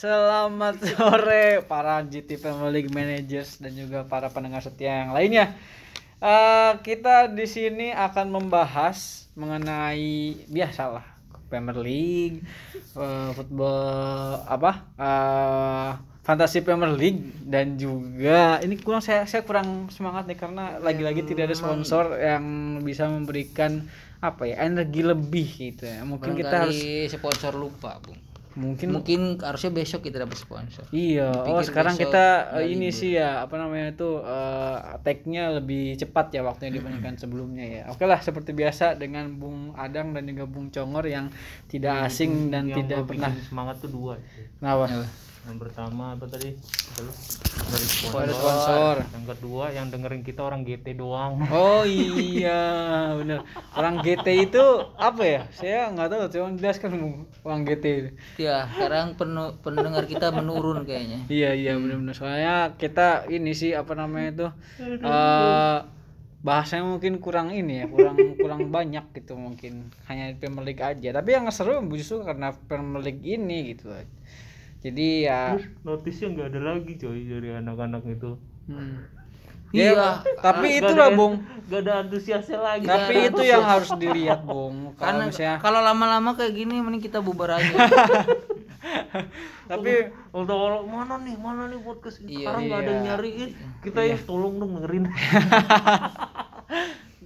Selamat sore para GT Premier League managers dan juga para pendengar setia yang lainnya. Eh, kita di sini akan membahas mengenai biasalah Premier League, eh, football apa? eh Fantasi Premier League dan juga ini kurang saya saya kurang semangat nih karena lagi-lagi tidak ada sponsor yang bisa memberikan apa ya energi lebih gitu ya. Mungkin kita harus Barangkali sponsor lupa, Bung. Mungkin Mungkin harusnya besok kita dapat sponsor. Iya, oh Dipikir sekarang kita eh, ini libur. sih ya apa namanya itu eh tag-nya lebih cepat ya waktunya dibandingkan sebelumnya ya. Oke lah seperti biasa dengan Bung Adang dan juga Bung Congor yang tidak asing dan yang tidak pernah semangat tuh dua kenapa? Yang pertama apa tadi dari Ada sponsor yang kedua yang dengerin kita orang GT doang Oh iya, bener. Orang GT itu apa ya? Saya nggak tahu, coba jelaskan. Orang GT itu. Ya, sekarang penu- pendengar kita menurun kayaknya. Iya iya benar-benar soalnya kita ini sih apa namanya itu eh bahasanya mungkin kurang ini ya kurang kurang banyak gitu mungkin hanya Premier League aja tapi yang seru justru karena Premier League ini gitu jadi ya terus notisnya nggak ada lagi coy dari anak-anak itu. Hmm. Iya. Ya, tapi Nggak itu lah Bung. nggak ada antusiasnya lagi. Tapi itu yang harus dilihat Bung kalau Karena misalnya kalau lama-lama kayak gini mending kita bubar aja. tapi untuk kalau mana nih mana nih podcast ini? Iya, sekarang nggak ada yang iya. nyariin. Kita ya tolong dong dengerin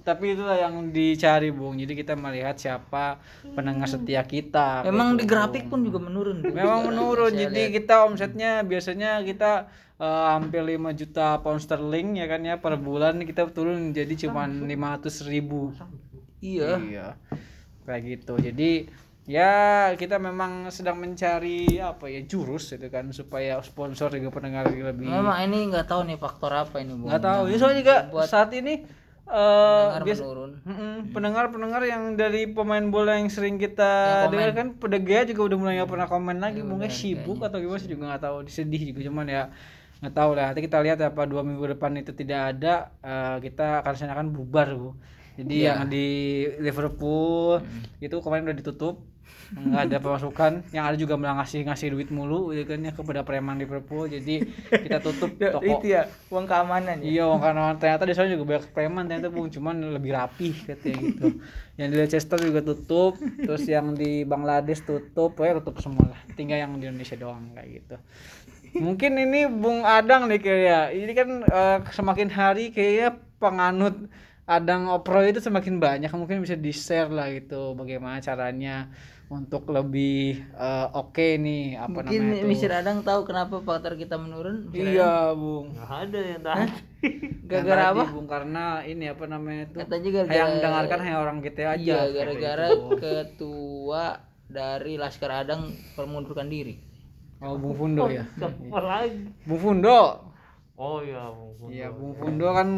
tapi itulah yang dicari Bung jadi kita melihat siapa pendengar setia kita Memang di gitu. grafik pun juga menurun. Bung. Memang menurun. saya Jadi lihat. kita omsetnya biasanya kita eh, hampir 5 juta pound sterling ya kan ya per bulan kita turun jadi cuma 500 ribu. Iya. Iya. Kayak gitu. Jadi ya kita memang sedang mencari apa ya jurus itu kan supaya sponsor juga pendengar lebih Memang ini nggak tahu nih faktor apa ini, Bung. nggak tahu. Ya soalnya juga saat ini eh Pendengar biasa menurun. Mm-mm, pendengar-pendengar yang dari pemain bola yang sering kita dengar kan pedegaya juga udah mulai nggak pernah komen lagi mungkin sibuk atau gimana sih juga nggak tahu sedih juga cuman ya nggak tahu lah. Nanti kita lihat apa dua minggu depan itu tidak ada eh, kita akan rencanakan bubar bu. Jadi yang di Liverpool itu kemarin udah ditutup nggak ada pemasukan yang ada juga malah ngasih ngasih duit mulu gitu kan ya kepada preman Liverpool jadi kita tutup toko ya, uang keamanan Iya, karena ternyata di sana juga banyak preman ternyata bung, cuman lebih rapih katanya gitu. Yang di Leicester juga tutup, terus yang di Bangladesh tutup, pokoknya tutup semua lah. Tinggal yang di Indonesia doang kayak gitu. Mungkin ini Bung Adang nih kayak, ini kan eh, semakin hari kayaknya penganut Adang Opro itu semakin banyak, mungkin bisa di share lah gitu, bagaimana caranya untuk lebih eh, oke nih apa Mungkin namanya. Mr. Adang tahu kenapa faktor kita menurun? Mr. Adang? Iya, Bung. nggak ada yang tahu Gara-gara apa? Bung karena ini apa namanya itu? Katanya gara-gara yang mendengarkan hanya orang kita aja. Iya, gara-gara itu. ketua dari Laskar Adang mengundurkan diri. Oh, Bung Fundo ya. siapa lagi Bung Fundo. Oh iya Bung. Iya, Bung Fundo kan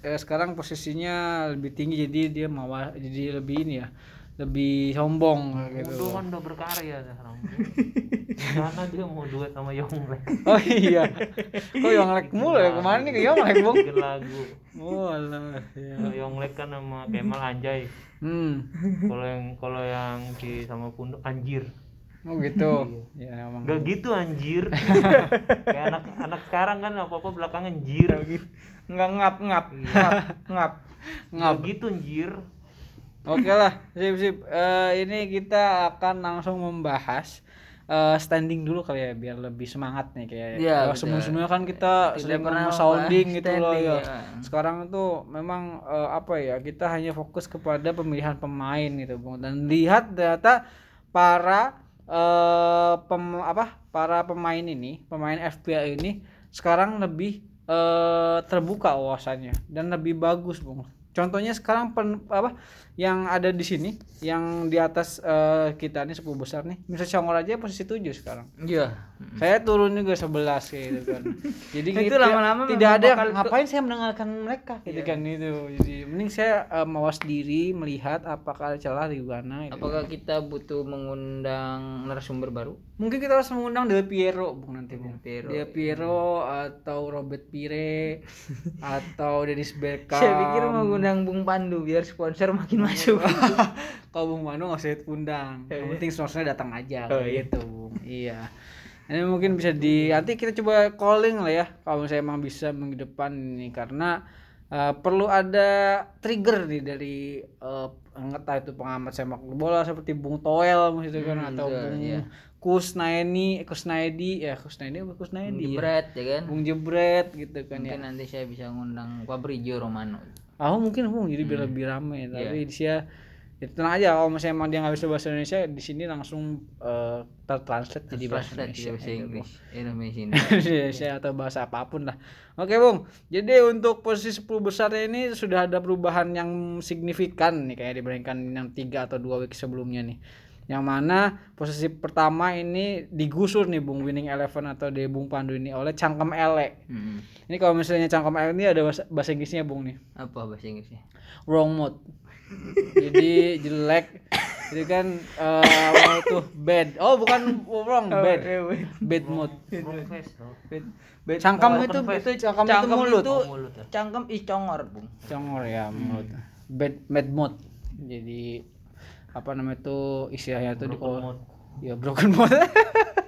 eh, sekarang posisinya lebih tinggi jadi dia mau jadi lebih ini ya. Lebih sombong gitu. Udah kan udah berkarya sekarang karena dia mau duet sama Yonglek Oh iya. Kok Yonglek mulu ya kemarin nih ke Yonglek, Bung. bikin lagu Oh, alah. Ya. Yonglek kan sama Kemal Anjay Hmm. kalau yang kalau yang di sama Pundo anjir Oh gitu. Ya emang. Gak gitu anjir kayak anak anak sekarang kan apa apa belakangan anjir Nggak ngap ngap ngap ngap. Gak gitu anjir Oke lah, sip sip. Eh, ini kita akan langsung membahas eh, standing dulu kali ya biar lebih semangat nih kayak. Iya, betul. sebelum-sebelumnya kan kita sering pernah sounding gitu loh ya. ya. Sekarang tuh memang eh, apa ya? Kita hanya fokus kepada pemilihan pemain gitu, Bung. Dan lihat ternyata para eh pem, apa? Para pemain ini, pemain FPL ini sekarang lebih eh terbuka wawasannya dan lebih bagus, Bung. Contohnya sekarang pen, apa yang ada di sini, yang di atas eh, kita nih 10 besar nih, Mr. Congor aja posisi 7 sekarang. Iya. Saya turun juga 11 kayak gitu kan. Jadi Itu lama-lama tidak ada bakal ngapain saya mendengarkan mereka gitu Iya. kan itu. Jadi mending saya eh, mawas diri melihat apakah ada celah di mana gitu. Apakah kita butuh mengundang narasumber baru? Mungkin kita harus mengundang Del Piero Bung nanti Bung. Piero. Del Piero atau Robert Pire atau Dennis Bergkamp. Saya pikir mau ngundang Bung Pandu biar sponsor makin masuk. Kalau Bung Manu nggak usah undang. Yang penting sponsornya datang aja Oh, iya. gitu Bung. Iya. Ini mungkin bisa di nanti kita coba calling lah ya kalau misalnya emang bisa minggu depan ini karena eh, perlu ada trigger nih dari eh, entah itu pengamat sepak bola seperti Bung Toel gitu kan atau betul, Bung iya. Kusnaini, Kusnaidi ya Kusnaidi apa Kusnaidi ya? Jebret ya kan. Bung Jebret gitu kan ya. Mungkin nanti saya bisa ngundang Fabrizio Romano. Oh mungkin Bung jadi Hmm. biar lebih rame Iya. tapi dia ya tenang aja kalau misalnya emang dia nggak bisa bahasa Indonesia di sini langsung eh, tertranslate jadi bahasa Indonesia, bahasa Inggris. Indonesia. Indonesia atau bahasa apa pun lah. Oke Bung, jadi untuk posisi 10 besarnya ini sudah ada perubahan yang signifikan nih kayak dibandingkan yang tiga atau dua week sebelumnya nih. Yang mana posisi pertama ini digusur nih Bung Winning Eleven atau di Bung Pandu ini oleh Cangkem Ele. Hmm. Ini kalau misalnya Cangkem Ele ini ada bahasa, bahasa Inggrisnya Bung nih. Apa bahasa Inggrisnya? wrong mood jadi jelek. Jadi kan eh apa itu bad. Oh bukan wrong bad. bad. Mood face, bro. cangkem itu itu cangkem itu mulut. itu mulut ya. cangkem icongor, Bung. congor ya mulut. Bad bad mood jadi apa namanya itu istilahnya itu di ya broken mood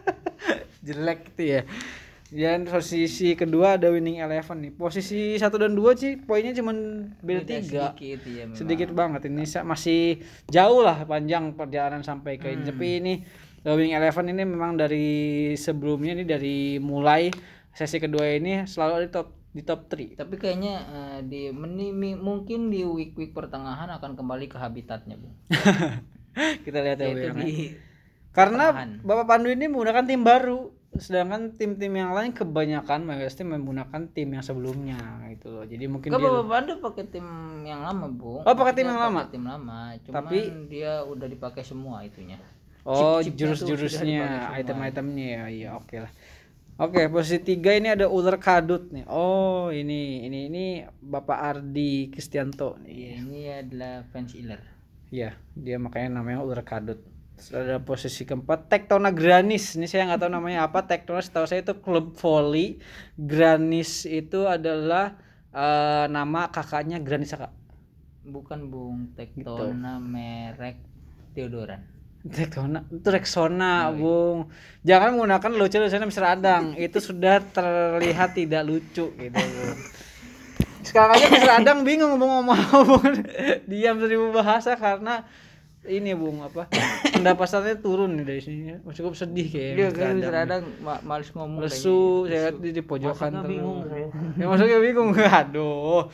jelek gitu ya dan posisi kedua ada winning eleven nih posisi satu dan dua sih poinnya cuman beda tiga Sedikit ya memang. sedikit banget ini masih jauh lah panjang perjalanan sampai ke ini tapi ini The Winning Eleven ini memang dari sebelumnya ini dari mulai sesi kedua ini selalu ada di top di top 3 Tapi kayaknya eh, di meni- mi- mungkin di week-week pertengahan akan kembali ke habitatnya, Bung. kita lihat ya ya. di karena pertengahan. Bapak Pandu ini menggunakan tim baru sedangkan tim-tim yang lain kebanyakan pasti menggunakan tim yang sebelumnya gitu loh jadi mungkin Kan dia Bapak Pandu pakai tim yang lama, Bung. Oh, pakai tim yang lama? Tim lama. Cuman Tapi- dia udah dipakai semua itunya. Oh, jurus-jurusnya, item-itemnya ya. Iya, oke lah. Oke, posisi tiga ini ada ular kadut nih. Oh, ini ini ini Bapak Ardi Kristianto nih. Ini adalah fans Iler. Iya, dia makanya namanya ular kadut. Terus ada posisi keempat Tektona Granis. Ini saya nggak tahu namanya apa. Tektona setahu saya itu klub volley. Granis itu adalah eh, nama kakaknya Granis Saka. Bukan Bung Gitu. Tektona merek Theodoran. Tektona itu Rexona, Bung. Jangan menggunakan lucu-lucunya Mr. Adang. itu sudah terlihat tidak lucu gitu. Sekarang aja Mr. Adang bingung mau ngomong Bung. Diam seribu bahasa karena ini Bung apa? Pendapatannya turun nih dari sini. Cukup sedih kayaknya. Dia Mr. kan Adang. kadang ma males ngomong Lesu, saya lihat di, di pojokan Maksudnya bingung saya. Ya maksudnya bingung. Aduh.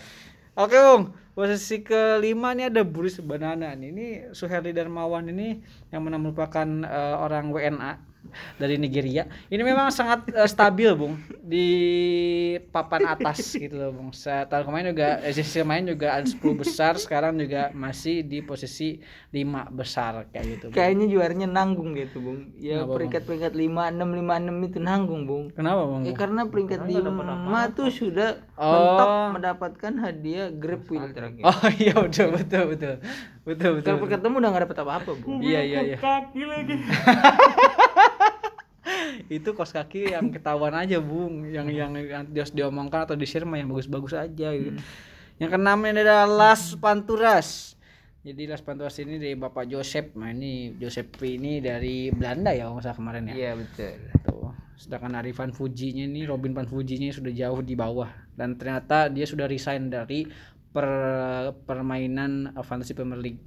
Oke, Bung. Posisi kelima ini ada Buris Banana nih. Ini Suherli Darmawan ini yang mana merupakan eh, orang WNA dari Nigeria. Ini memang sangat eh, stabil, Bung, di papan atas gitu loh, Bung. Saya tahun kemarin juga eh, sisi main juga ada 10 besar, sekarang juga masih di posisi 5 besar kayak gitu. Bung. Kayaknya juaranya nanggung gitu, Bung. Ya Kenapa, Bung? peringkat-peringkat 5 6 5 6 itu nanggung, Bung. Kenapa, Bung? Ya karena peringkat dapat 5 apa-apa. tuh sudah Oh. mentok mendapatkan hadiah grab wheel terakhir. Oh iya betul betul betul betul betul. Kalau ketemu udah gak dapet apa-apa, Bung. Iya iya iya. Kaki lagi. itu kos kaki yang ketahuan aja bung. Yang yang yang harus diomongkan atau di share mah yang bagus-bagus aja gitu. yang keenam ini adalah Las Panturas. Jadi Las Panturas ini dari Bapak Joseph nah ini Joseph ini dari Belanda ya kalau salah kemarin ya? Iya, betul. tuh. Sedangkan Arifan Fujinya ini Robin Van Fujinya sudah jauh di bawah. Dan ternyata dia sudah resign dari per permainan uh, fantasy Premier League.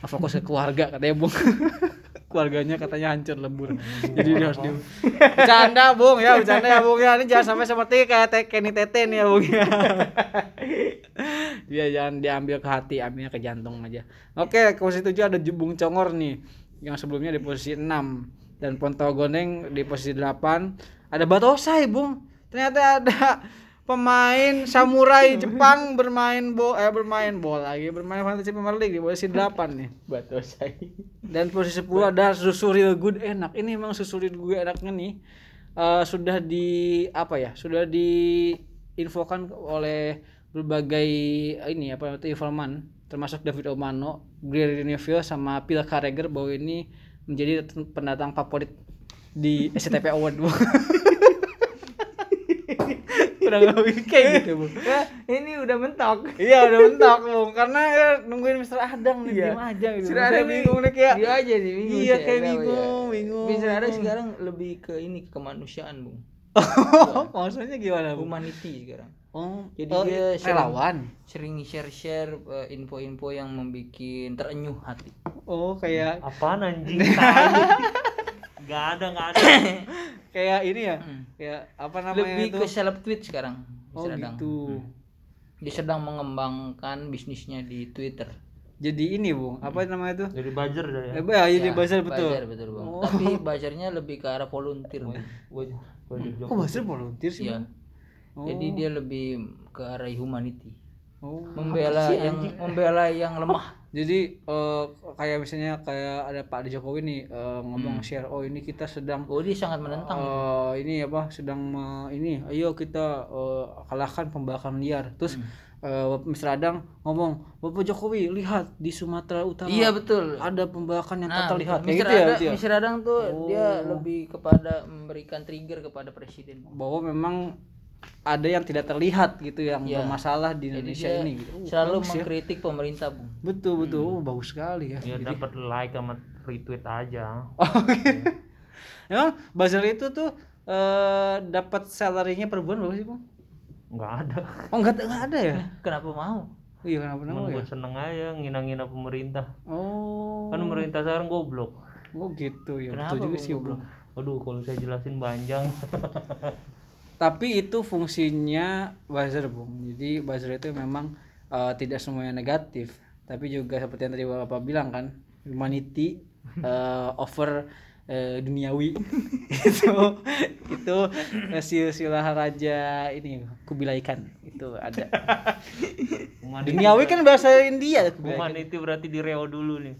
Nah, fokus ke keluarga katanya bung keluarganya katanya hancur lebur jadi dia harus di bercanda bung ya bercanda ya bung ya. Ini jangan sampai seperti kayak te Kenny Tete nih ya bung ya. Dia jangan diambil ke hati ambilnya ke jantung aja. Oke ke posisi tujuh ada Bung Congor nih yang sebelumnya di posisi 6 dan Pontogoneng di posisi 8 ada Batosai bung. Ternyata ada pemain samurai Jepang bermain bo eh bermain bola lagi bermain fantasy Premier League di posisi 8 nih. Batosai. dan posisi 10 ada susu real good enak. Ini memang susu real good enaknya nih eh, sudah di apa ya sudah diinfokan oleh berbagai ini apa itu informan termasuk David Omano, Greer Neville sama Phil Carragher bahwa ini menjadi pendatang favorit di SCTP Award udah nggak bikin kayak gitu bung Ya, ini udah mentok. iya udah mentok bung karena ya, nungguin Mister Adang nih Iya. diem aja gitu Sudah Saya ada nih. bingung nih kayak Dia aja nih bingung. Iya, kayak ya. bingung, bingung. Bisa ada sekarang lebih ke ini ke kemanusiaan, Bung. maksudnya gimana bung Humanity sekarang. oh Jadi oh, dia sering- relawan Sering share-share eh, info-info yang membuat terenyuh hati. oh kayak Apaan anjing? Gak ada, gak ada. kayak ini ya Hmm. kayak apa namanya Lebih itu ke seleb tweet sekarang. oh Mr. Adang. gitu Dia sedang mengembangkan bisnisnya di Twitter. jadi ini bung apa namanya tuh Jadi buzzer dah ya. eh, ya, jadi Ya, buzzer betul buzzer, betul, Bang. Oh. Tapi buzzernya lebih ke arah volunteer. Bang. Gua gua di kok buzzer volunteer sih. Bang? Oh. Jadi dia lebih ke arah humanity. oh Membela yang membela yang lemah. Jadi eh, kayak misalnya kayak ada Pak Jokowi nih eh, ngomong share oh ini kita sedang Oh, dia sangat menentang. eh, ini apa sedang me- ini ayo kita eh, kalahkan pembakaran liar terus eh, Mr. Adang ngomong Bapak Jokowi lihat di Sumatera Utara Iya betul. ada pembakaran yang tak Nah, terlihat Mr. kayak gitu ya, Adang, berarti ya? Mr. Adang tuh dia lebih kepada memberikan trigger kepada presiden. bahwa memang ada yang tidak terlihat gitu yang Iya. bermasalah di Jadi Indonesia dia ini gitu. Oh, selalu bagus ya. mengkritik pemerintah, Bung. betul betul oh, bagus sekali ya Ya dapat like sama retweet aja. Oh, gitu. Emang buzzer itu tuh eh dapat salary-nya per bulan berapa sih, Bang? Nggak ada. Oh, enggak enggak ada ya? Kenapa mau? Iya, kenapa nama ya? gue seneng aja ngina-ngina pemerintah. Oh. Kan pemerintah sekarang goblok. Oh, gitu ya. Kenapa, Betul juga sih, goblok? Aduh, kalau saya jelasin panjang. Tapi itu fungsinya buzzer, Bung. Jadi buzzer itu memang eh, tidak semuanya negatif, tapi juga seperti yang tadi Bapak bilang kan, humanity eh, over eh, duniawi. itu itu eh, silsilah raja ini Kubilaikan itu ada. Duniawi kan bahasa India Kubilaikan. humanity berarti di reo dulu nih.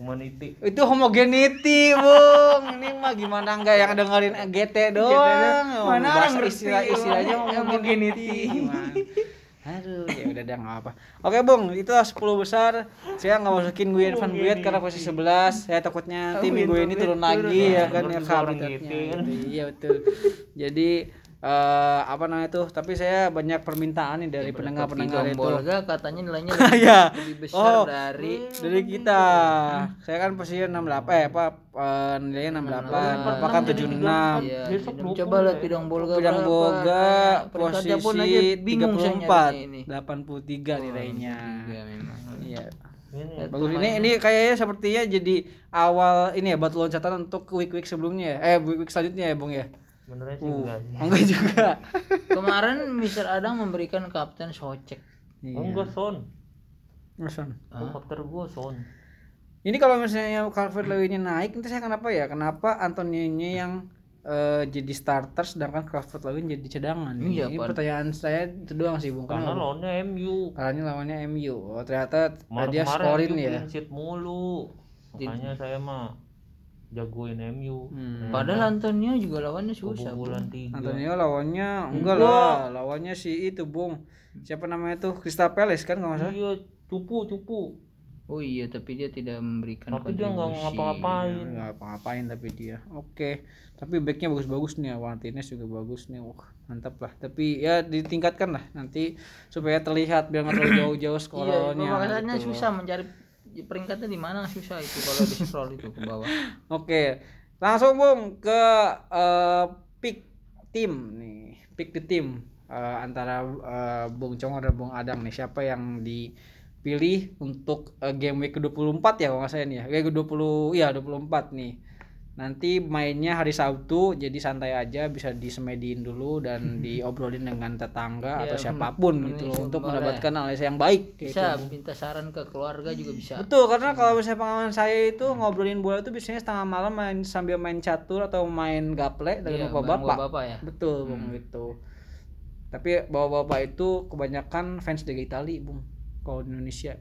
Humanity. Itu homogenity, Bung. Ini mah gimana enggak yang dengerin GT doang. Mana Bahasa istilah-istilahnya homogenity. homogenity. Aduh, ya udah dah nggak apa. Oke, Bung, itu 10 besar. Saya nggak masukin gue Irfan Guyet karena posisi 11. Saya takutnya nanti minggu ini turun lagi ya kan ya seorang habitatnya. gitu. Iya, betul. Jadi eh apa namanya tuh? Tapi saya banyak permintaan nih dari pendengar-pendengar itu. Bolga katanya nilainya lebih, Iya. lebih besar Oh. dari dari kita saya kan posisi 68 eh apa eh, nilainya 68 Bapak kan 76 Iya, dua coba puluh lihat ya. bidang bolga Bidang berapa. boga Peringkatnya pun aja posisi bingung saya nyarinya 34 ini. 83 nilainya Iya memang. iya Ini bagus ini ini kayaknya sepertinya jadi awal ini ya batu loncatan untuk week week sebelumnya ya eh week week selanjutnya ya bung ya sebenarnya sih uh, enggak sih. enggak juga Kemarin Mr. Adang memberikan kapten Socek. iya Oh, enggak son. Masan. Oh, kapter gua son. Ini kalau misalnya Calvert Lewinnya naik, nanti saya kenapa ya? Kenapa Antonio-nya yang eh, jadi starter sedangkan Calvert Lewin jadi cadangan? Iya, ini pertanyaan saya itu doang sih, Bung. Karena lawannya MU. Karena lawannya MU. Oh, ternyata Kemarin dia scorin MU ya. clean mulu. Makanya saya mah jagoin MU. Hmm. Padahal Antonio juga lawannya susah. Bung. Bulan tiga. Antonio lawannya enggak lah, lawannya si itu, Bung. Siapa namanya tuh? Crystal Palace kan kalau nggak salah? Iya, cupu cupu. Oh iya, tapi dia tidak memberikan Tapi dia nggak kontribusi. ngapa-ngapain. Nggak apa-ngapain tapi dia. Oke. Tapi backnya bagus-bagus nih, Martinez juga bagus nih. Wah, mantap lah. Tapi ya ditingkatkan lah nanti supaya terlihat biar nggak terlalu jauh-jauh Iya, skornya. makanya gitu. susah mencari peringkatnya di mana susah itu kalau di scroll itu ke bawah. Oke. Langsung Bung ke eh, pick tim nih. Pick the team Eh, antara eh, Bung Congor dan Bung Adang nih. Siapa yang dipilih untuk eh, game week ke-24 ya kalau nggak salah nih ya. Kayak ke-20 iya 24 nih. Nanti mainnya hari Sabtu jadi santai aja bisa disemediin dulu dan diobrolin dengan tetangga atau Iya, siapa pun gitu loh boleh. untuk mendapatkan analisa yang baik kayak Bisa gitu. minta saran ke keluarga juga bisa. Betul, karena kalau misalnya pengalaman saya itu ngobrolin bola itu biasanya setengah malam main sambil main catur atau main gaple dengan Iya, bapak bapak. bapak ya. Betul, Bung gitu. Tapi bapak-bapak itu kebanyakan fans Liga Itali, Bung. Kalau di Indonesia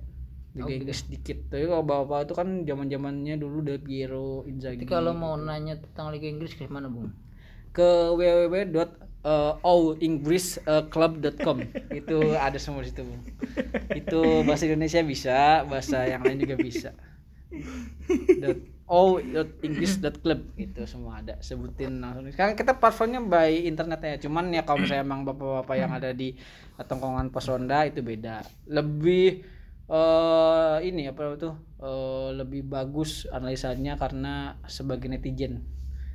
Liga Oh. Inggris sedikit. Tapi kalau bapak-bapak itu kan zaman-zamannya dulu Del Piero, Inzaghi. Jadi kalau mau nanya tentang Liga Inggris ke mana, Bung? ke www.allinggrisclub.com itu ada semua di situ Bung. itu bahasa Indonesia bisa bahasa yang lain juga bisa dot o.english.club itu semua ada sebutin langsung sekarang kita platformnya by internetnya cuman ya kalau misalnya emang bapak-bapak yang ada di tongkongan pos ronda itu beda lebih eh ini apa tuh eh, lebih bagus analisanya karena sebagai netizen.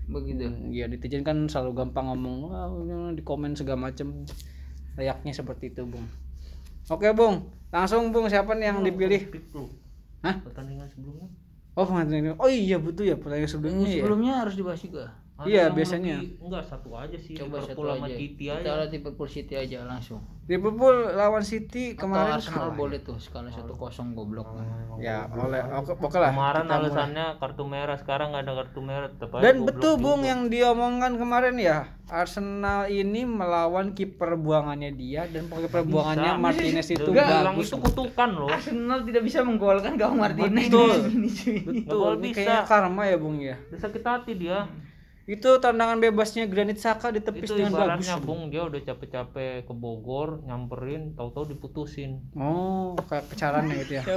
Begitu. Hmm, ya netizen kan selalu gampang ngomong Wah, di komen segala macem. Layaknya seperti itu bung. Oke bung. Langsung bung siapa nih yang dipilih. Hah? Pertandingan sebelumnya. oh pertandingan oh iya betul ya pertandingan sebelumnya ya sebelumnya harus dibahas juga Ada Iya, biasanya. lebih- enggak satu aja sih. coba satu Liverpool sama aja City kita aja. lihat Liverpool City aja langsung Liverpool lawan City kemarin Atau Arsenal kalah. boleh tuh sekali satu kosong goblok ya oleh oke oke lah Kemarin kita mulai. alasannya kartu merah, sekarang nggak ada kartu merah tetap aja dan betul juga. bung yang diomongkan kemarin ya Arsenal ini melawan kiper buangannya dia dan kiper buangannya Bisa. Martinez itu bilang bagus itu kutukan loh. Arsenal tidak bisa menggolkan gawang Martinez Betul. ini cuy betul ini bisa. kayaknya karma ya bung ya Dia sakit hati dia. Itu tendangan bebasnya Granit Saka ditepis itu dengan bagus ibaratnya Bung dia udah capek-capek ke Bogor nyamperin tahu-tahu diputusin. oh kayak kecaran ya? Gitu ya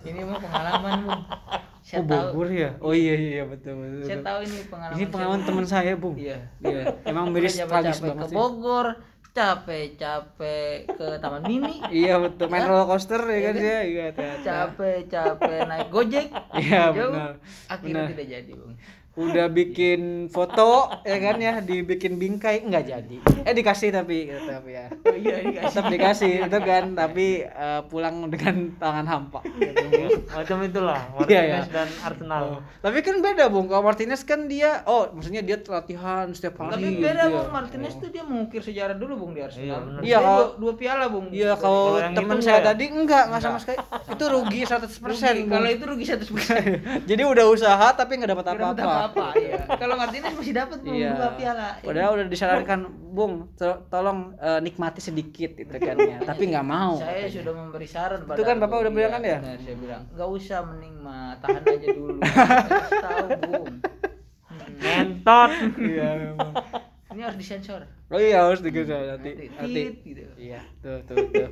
ini mah pengalaman bung. Oh saya tahu Bogor ya? Oh iya iya iya, betul betul, saya betul. tahu ini pengalaman ini pengalaman teman saya bung. Iya. Iya emang miris tragis ke banget sih. Bogor capek-capek ke Taman Mini. Iya betul. Main roller coaster ya kan dia iya capek-capek naik Gojek. Iya, benar. akhirnya Benar. tidak jadi bung udah bikin foto ya kan ya dibikin bingkai nggak jadi eh dikasih tapi tapi ya oh iya dikasih tetap dikasih itu kan tapi eh, pulang dengan tangan hampa gitu. Macam itulah Iya, Martinez iya. dan Arsenal. tapi kan beda bung kalau Martinez kan dia oh maksudnya dia latihan setiap hari tapi gitu beda ya. bung Martinez tuh dia mengukir sejarah dulu bung di Iya, Arsenal benar. Iya, Dia kalau- dua, dua piala bung Iya kalau teman itu saya enggak ya? tadi enggak enggak sama sekali itu rugi 100% Rugi. Bung. kalau itu rugi 100% jadi udah usaha tapi nggak Nggak dapat apa-apa apa-apa iya. kalau Martinez masih dapat Iya. dua piala Padahal udah disarankan, Bung, to- tolong eh, nikmati sedikit itu kan ya. Tapi nggak mau. saya katanya. sudah memberi saran Itu kan Bapak udah bilang kan ya? benar, saya bilang nggak usah mending mah tahan aja dulu Kasih tahu bung. Ngentot. Iya memang. ini harus disensor Oh iya harus digeser nanti. nanti gitu Iya, tuh tuh tuh.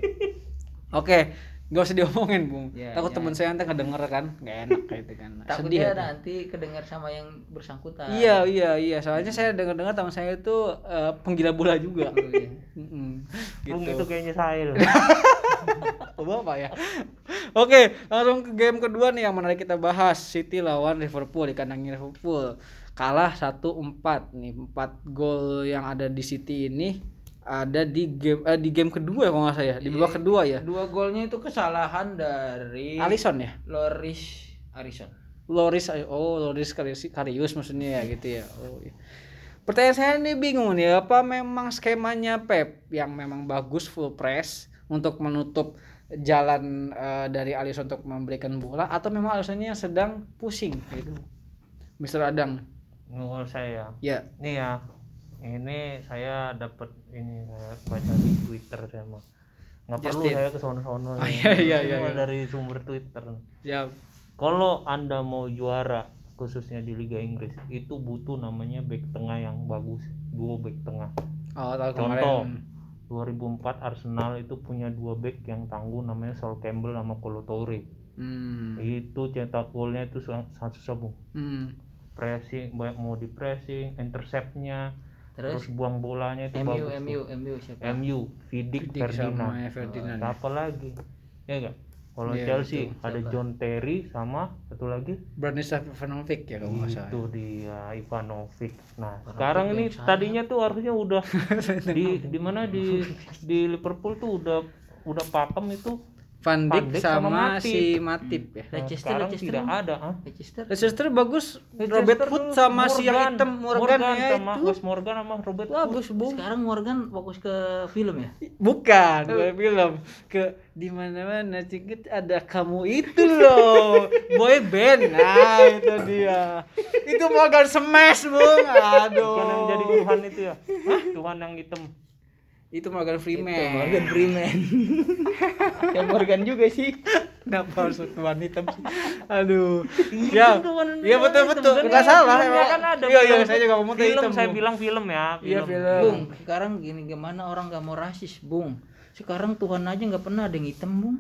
Oke, nggak usah diomongin, Bung. Iya, Takut iya. teman saya nanti ngedenger kan, nggak enak kayak itu kan. Sedih. takutnya nanti kedengar sama yang bersangkutan Iya, iya, iya. Soalnya saya dengar-dengar teman saya itu eh, penggila bola juga. Oh, iya. Mm-mm, Bung gitu. itu kayaknya saya loh. Oh, Bapak ya. Oke, langsung ke game kedua nih yang menarik kita bahas. City lawan Liverpool di kandangnya Liverpool. Kalah 1-4 nih. 4 gol yang ada di City ini ada di game eh, di game kedua ya kalau nggak saya. Di babak kedua ya. dua golnya itu kesalahan dari Alisson ya? Loris Arison Loris oh Loris Karius, Karius maksudnya ya gitu ya. Oh iya. Pertanyaan saya nih bingung nih, apa memang skemanya Pep yang memang bagus full press untuk menutup jalan eh, dari Alisson untuk memberikan bola atau memang Alissonnya yang sedang pusing gitu. Mister Adang. Menurut saya. Ya. Nih ya. Ini saya dapat ini saya baca di Twitter saya mah. Nggak perlu Justin. saya ke sono-sono. Ya. iya, iya, iya, iya. dari sumber Twitter. Ya. Kalau Anda mau juara khususnya di Liga Inggris itu butuh namanya back tengah yang bagus, duo back tengah. Oh, Contoh. kemarin. 2004 Arsenal itu punya dua back yang tangguh namanya Sol Campbell sama Kolo Toure. Hmm. Itu cetak golnya itu sangat sangat susah bung. Hmm. Pressing, banyak mau di pressing, interceptnya, terus, terus buang bolanya itu MU bagus. tuh. MU MU siapa MU, Vidic, Vidic sama Ferdinand. Ferdinand. Siapa lagi? Ya enggak? Kalau Iya, Chelsea betul. ada Siapa? John Terry sama satu lagi Branislav Ivanovic ya kalau nggak salah. itu dia Ivanovic. Nah, Ivanovic sekarang ini sana. tadinya tuh harusnya udah di di mana di di Liverpool tuh udah udah pakem itu Van Van Dijk sama sama, Matip. si Matip ya. Nah, Leicester sekarang Leicester tidak ada, ah. Leicester Leicester bagus Leicester Robert Hood sama si yang Morgan. hitam Morgan, ya sama itu. Wes Morgan sama Robert Hood. Bagus, Bung. sekarang Morgan fokus ke film ya Bukan, bukan film. Ke di mana-mana sedikit ada kamu itu loh. Boy band. Nah, itu dia. Itu Morgan Smash, Bung. Aduh. Bukan yang jadi Tuhan itu ya? Hah? Tuhan yang hitam. Itu Morgan Freeman. Morgan Freeman ya Morgan juga sih Kenapa harus tuan hitam sih? Aduh. Ya. Iya betul betul. Enggak salah emang. kan ada Iya iya film. saya juga ngomong film, hitam. saya Bung. bilang film ya. Iya, film. Bung sekarang gini gimana orang nggak mau rasis Bung sekarang Tuhan aja nggak pernah ada yang hitam Bung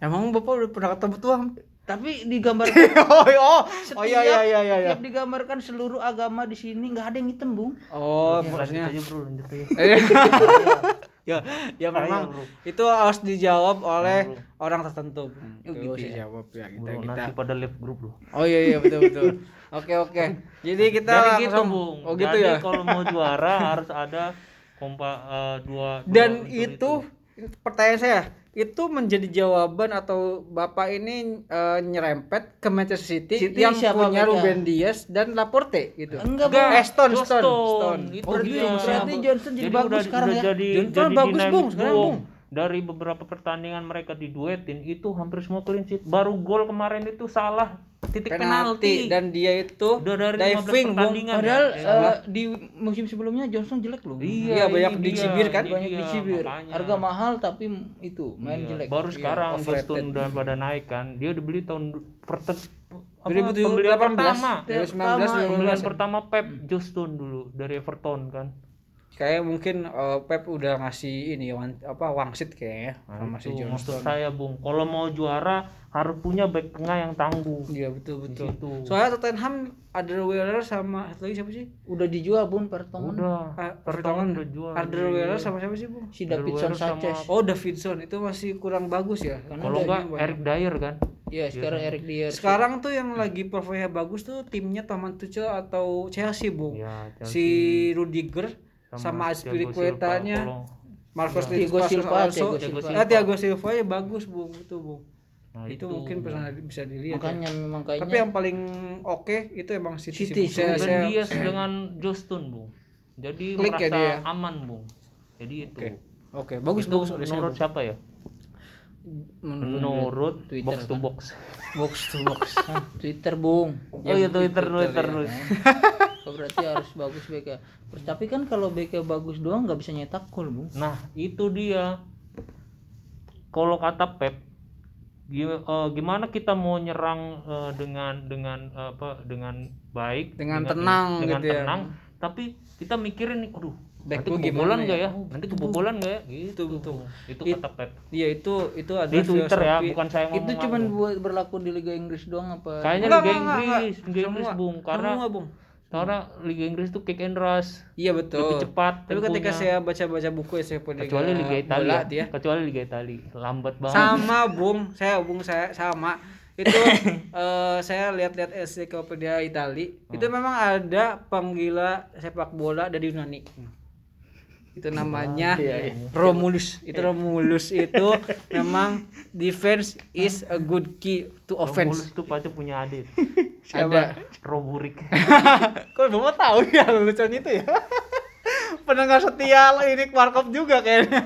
Emang Bapak udah pernah ketemu tuang? Tapi digambarkan oh, oh, oh setiap, iya iya iya iya. iya. setiap digambarkan seluruh agama di sini nggak ada yang hitam, Bung. Oh, lanjut maksudnya aja bro lanjut aja ya, ya memang itu harus dijawab oleh Bro. orang tertentu. Oh, Itu gitu ya. jawab ya kita bro kita. nanti pada live grup loh Oh iya iya betul betul. Oke oke. Jadi kita Jadi gitu langsung bung Oh gitu Jadi ya. kalau mau juara harus ada kompa eh, dua dua Dan unsur itu pertanyaan saya itu menjadi jawaban atau bapak ini eh, nyerempet ke Manchester City, City yang siapa punya backnya? Ruben Dias dan Laporte gitu. Enggak, Enggak. Eh, Stone, Johnston. Stone, Stone. Itu Oh, Berarti, gitu dia. berarti Johnson jadi, bagus udah, sekarang udah ya. jadi, Johnson jadi bagus, Bung, sekarang. Bung. Dari beberapa pertandingan mereka diduetin itu hampir semua clean sheet. Baru gol kemarin itu salah titik penalti penalti. dan dia itu Udah dari 15 diving. Padahal ya. eh, di musim sebelumnya Johnson jelek loh. Iya, banyak ini dicibir kan? ini Banyak dicibir. makanya. Harga mahal tapi itu main Iya, jelek. Baru sekarang overrated. Justin udah pada naik kan. Dia udah beli tahun perten apa, 2018, pembelian pertama. 2019, Pembelian 2019. pertama Pep Justin dulu dari Everton kan. Kayak mungkin eh, Pep udah ngasih ini wan- apa wangsit kayaknya Nah, sama si itu maksud Johnston. saya Bung. Kalau mau juara harus punya back tengah yang tangguh. Iya betul betul. Gitu. Soalnya Tottenham Alderweireld sama satu lagi siapa sih? Udah dijual Bun Pertongan. Udah. Ah, Vertonghen. udah jual. Alderweireld sama siapa sih, Bung? Si Davidson Alderweireld sama- Sanchez. Oh, Davidson itu masih kurang bagus ya. Karena Kalau ada enggak. Eric Dyer kan. Iya, sekarang Eric Dier. Sekarang tuh yang lagi performanya bagus tuh timnya Taman Tuchel atau Chelsea, Bung. Ya, Si Rudiger sama, Thiago Aspilicuetanya, Marcos Thiago Lucas Silva, Alonso. Thiago Silva. Ah, Thiago Silva ya bagus, Bung. Itu, Bung. Nah, itu, mungkin pernah bisa dilihat. ya. Makanya memang kayaknya Tapi yang paling oke itu emang City. City. Saya, saya, Dias dengan Justin Bung. Jadi Klik ya merasa dia. aman Bung. Jadi itu. Oke. Oke, bagus Itu bagus menurut siapa ya? Menurut Twitter box to kan. box. box to box. Hah, Twitter Bung. Oh iya Twitter Twitter. ya. Twitter. Oh, berarti harus bagus BK. Tapi kan kalau BK bagus doang nggak bisa nyetak gol, Bung. Nah, itu dia. Kalau kata Pep gimana kita mau nyerang eh, dengan dengan apa dengan baik Dengan tenang dengan gitu ya. tenang tapi kita mikirin nih aduh Back nanti kebobolan nggak ya? ya nanti kebobolan nggak ya gitu betul. itu It- kata Pep Iya, itu itu ada di Twitter ya bukan saya ngomong Itu buat berlaku di Liga Inggris doang apa? kayaknya Liga Inggris. Liga Inggris bung karena Semua, Bung. Karena Liga Inggris tuh kick and rush Iya betul. lebih cepat Tapi ketika temponya. saya baca-baca buku ya saya punya kecuali Liga Italia ya. kecuali Liga Italia lambat banget Sama Bung, saya Bung saya sama. Itu eh, saya lihat-lihat ensiklopedia Itali. Itu Hmm. memang ada penggila sepak bola dari Yunani. Itu namanya Iya, Romulus. Itu Romulus itu memang defense is a good key to offense. Romulus tuh pasti punya adik Ada. Roburik Kok bapak tahu ya lelucon itu ya? Pendengar setia ini Warkop juga kayaknya.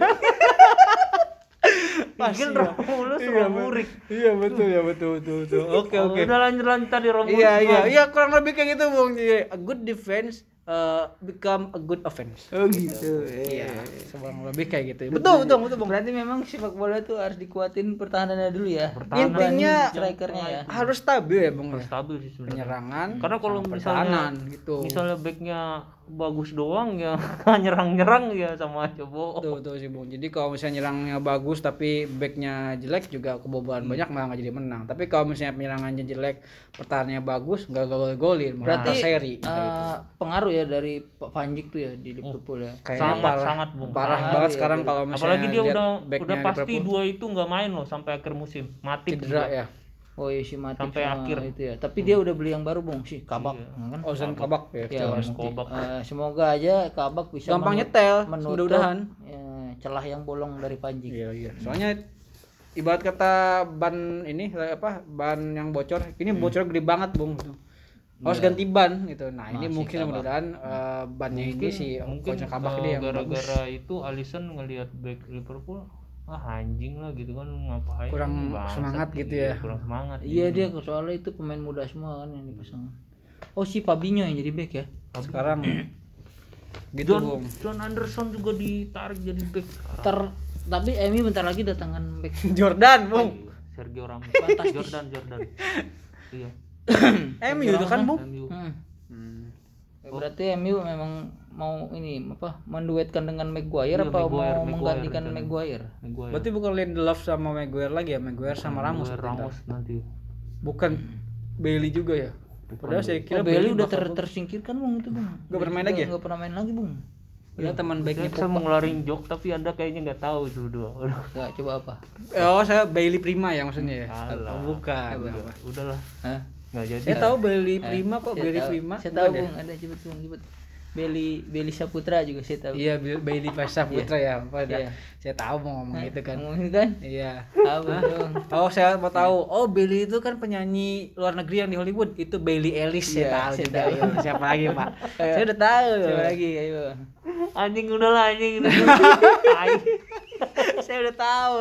Pasti ya. Romulus Iya, Roburik Iya betul ya betul betul betul. Oke Oh, oke. udah lanjut lanjut tadi Romulus Iya iya iya kurang lebih kayak gitu Bung. A good defense uh, become a good offense. Oh gitu. Iya, kurang lebih kayak gitu. Betul betul betul Bung. Berarti memang sepak bola tuh harus dikuatin pertahanannya dulu ya. Pertahanan. Intinya strikernya ya. harus stabil ya Bung. ya. stabil sih sebenarnya Penyerangan. karena kalau misalnya pertahanan gitu. misalnya backnya bagus doang ya nyerang-nyerang ya sama aja bohong Betul betul sih Bung. Jadi kalau misalnya nyerangnya bagus tapi backnya jelek juga kebobolan banyak malah nggak jadi menang. Tapi kalau misalnya penyerangannya jelek, pertahanannya bagus, nggak gol-golin, malah Berarti seri. eh, pengaruh ya dari Pak Panjik tuh ya di Liverpool ya. Kayaknya sangat parah, sangat bung parah Parah banget ya, sekarang dari- kalau misalnya apalagi dia udah udah pasti Liverpool. dua itu nggak main loh sampai akhir musim mati cedera ya. Oh iya si Matip Sampai sama akhir. itu ya. Tapi dia udah beli yang baru Bung sih Kabak Iya. kan. Ozan Kabak ya. Ya, Kabak. eh, semoga aja Kabak bisa Gampang nyetel, menutup mudah-mudahan. ya, celah yang bolong dari Panji. Iya iya. Soalnya ibarat kata ban ini apa ban yang bocor, ini Hmm. bocor gede banget bung. Gitu. Harus Iya. ganti ban gitu. Nah ini Masih mungkin Kabak. mudah-mudahan eh, bannya ini si mungkin Kabak eh, ini yang bagus. gara-gara itu Alisson ngelihat back Liverpool ah anjing lah gitu kan ngapain Kurang Bangsat, semangat gitu iya, ya. kurang semangat Iya dia soalnya itu pemain muda semua kan yang dipasang. Oh si Fabinho yang jadi back ya? Sekarang gitu John, bung. John Anderson juga ditarik jadi back sekarang. Ter tapi Emi bentar lagi datangan back. Jordan bung. Sergio Ramos Fantastis. Jordan Jordan iya MU itu kan bung. Hmm. Hmm. Ya, Berarti MU memang mau ini apa menduetkan dengan Maguire Iya, apa Maguire, mau Maguire menggantikan rencana. Maguire? Maguire. Berarti bukan Lindelof sama Maguire lagi ya, Maguire sama Ramos. Maguire, Ramos nanti Bukan Bailey juga ya. Padahal saya kira Oh, Bailey udah ter- tersingkirkan bung itu bung. Nggak pernah main lagi ya? Nggak pernah main lagi bung. Iya, teman baiknya saya mau ngelarin joke tapi anda kayaknya nggak tahu itu dua Nggak coba apa? Oh, saya Bailey Prima ya maksudnya ya. Alah. Oh, bukan. Udah- udahlah Hah? nggak jadi Saya tahu Bailey Prima kok, Bailey Prima. Saya tahu Bukan ya? bung ada cepet bung cepet. Bailey Bailey Saputra juga saya tahu. Iya, Bailey Pasha Putra ya. Apa dah. Iya. Saya tahu mau ngomong itu kan. Ngomongin kan? Iya. Tahu dong. Oh, saya mau tahu. Oh, Bailey itu kan penyanyi luar negeri yang di Hollywood. Itu Bailey Ellis saya Iya, tahu saya tahu. Iya, Siapa lagi, Pak? Saya udah tahu. Siapa lagi? Ayo. anjing udah lah anjing saya udah tahu.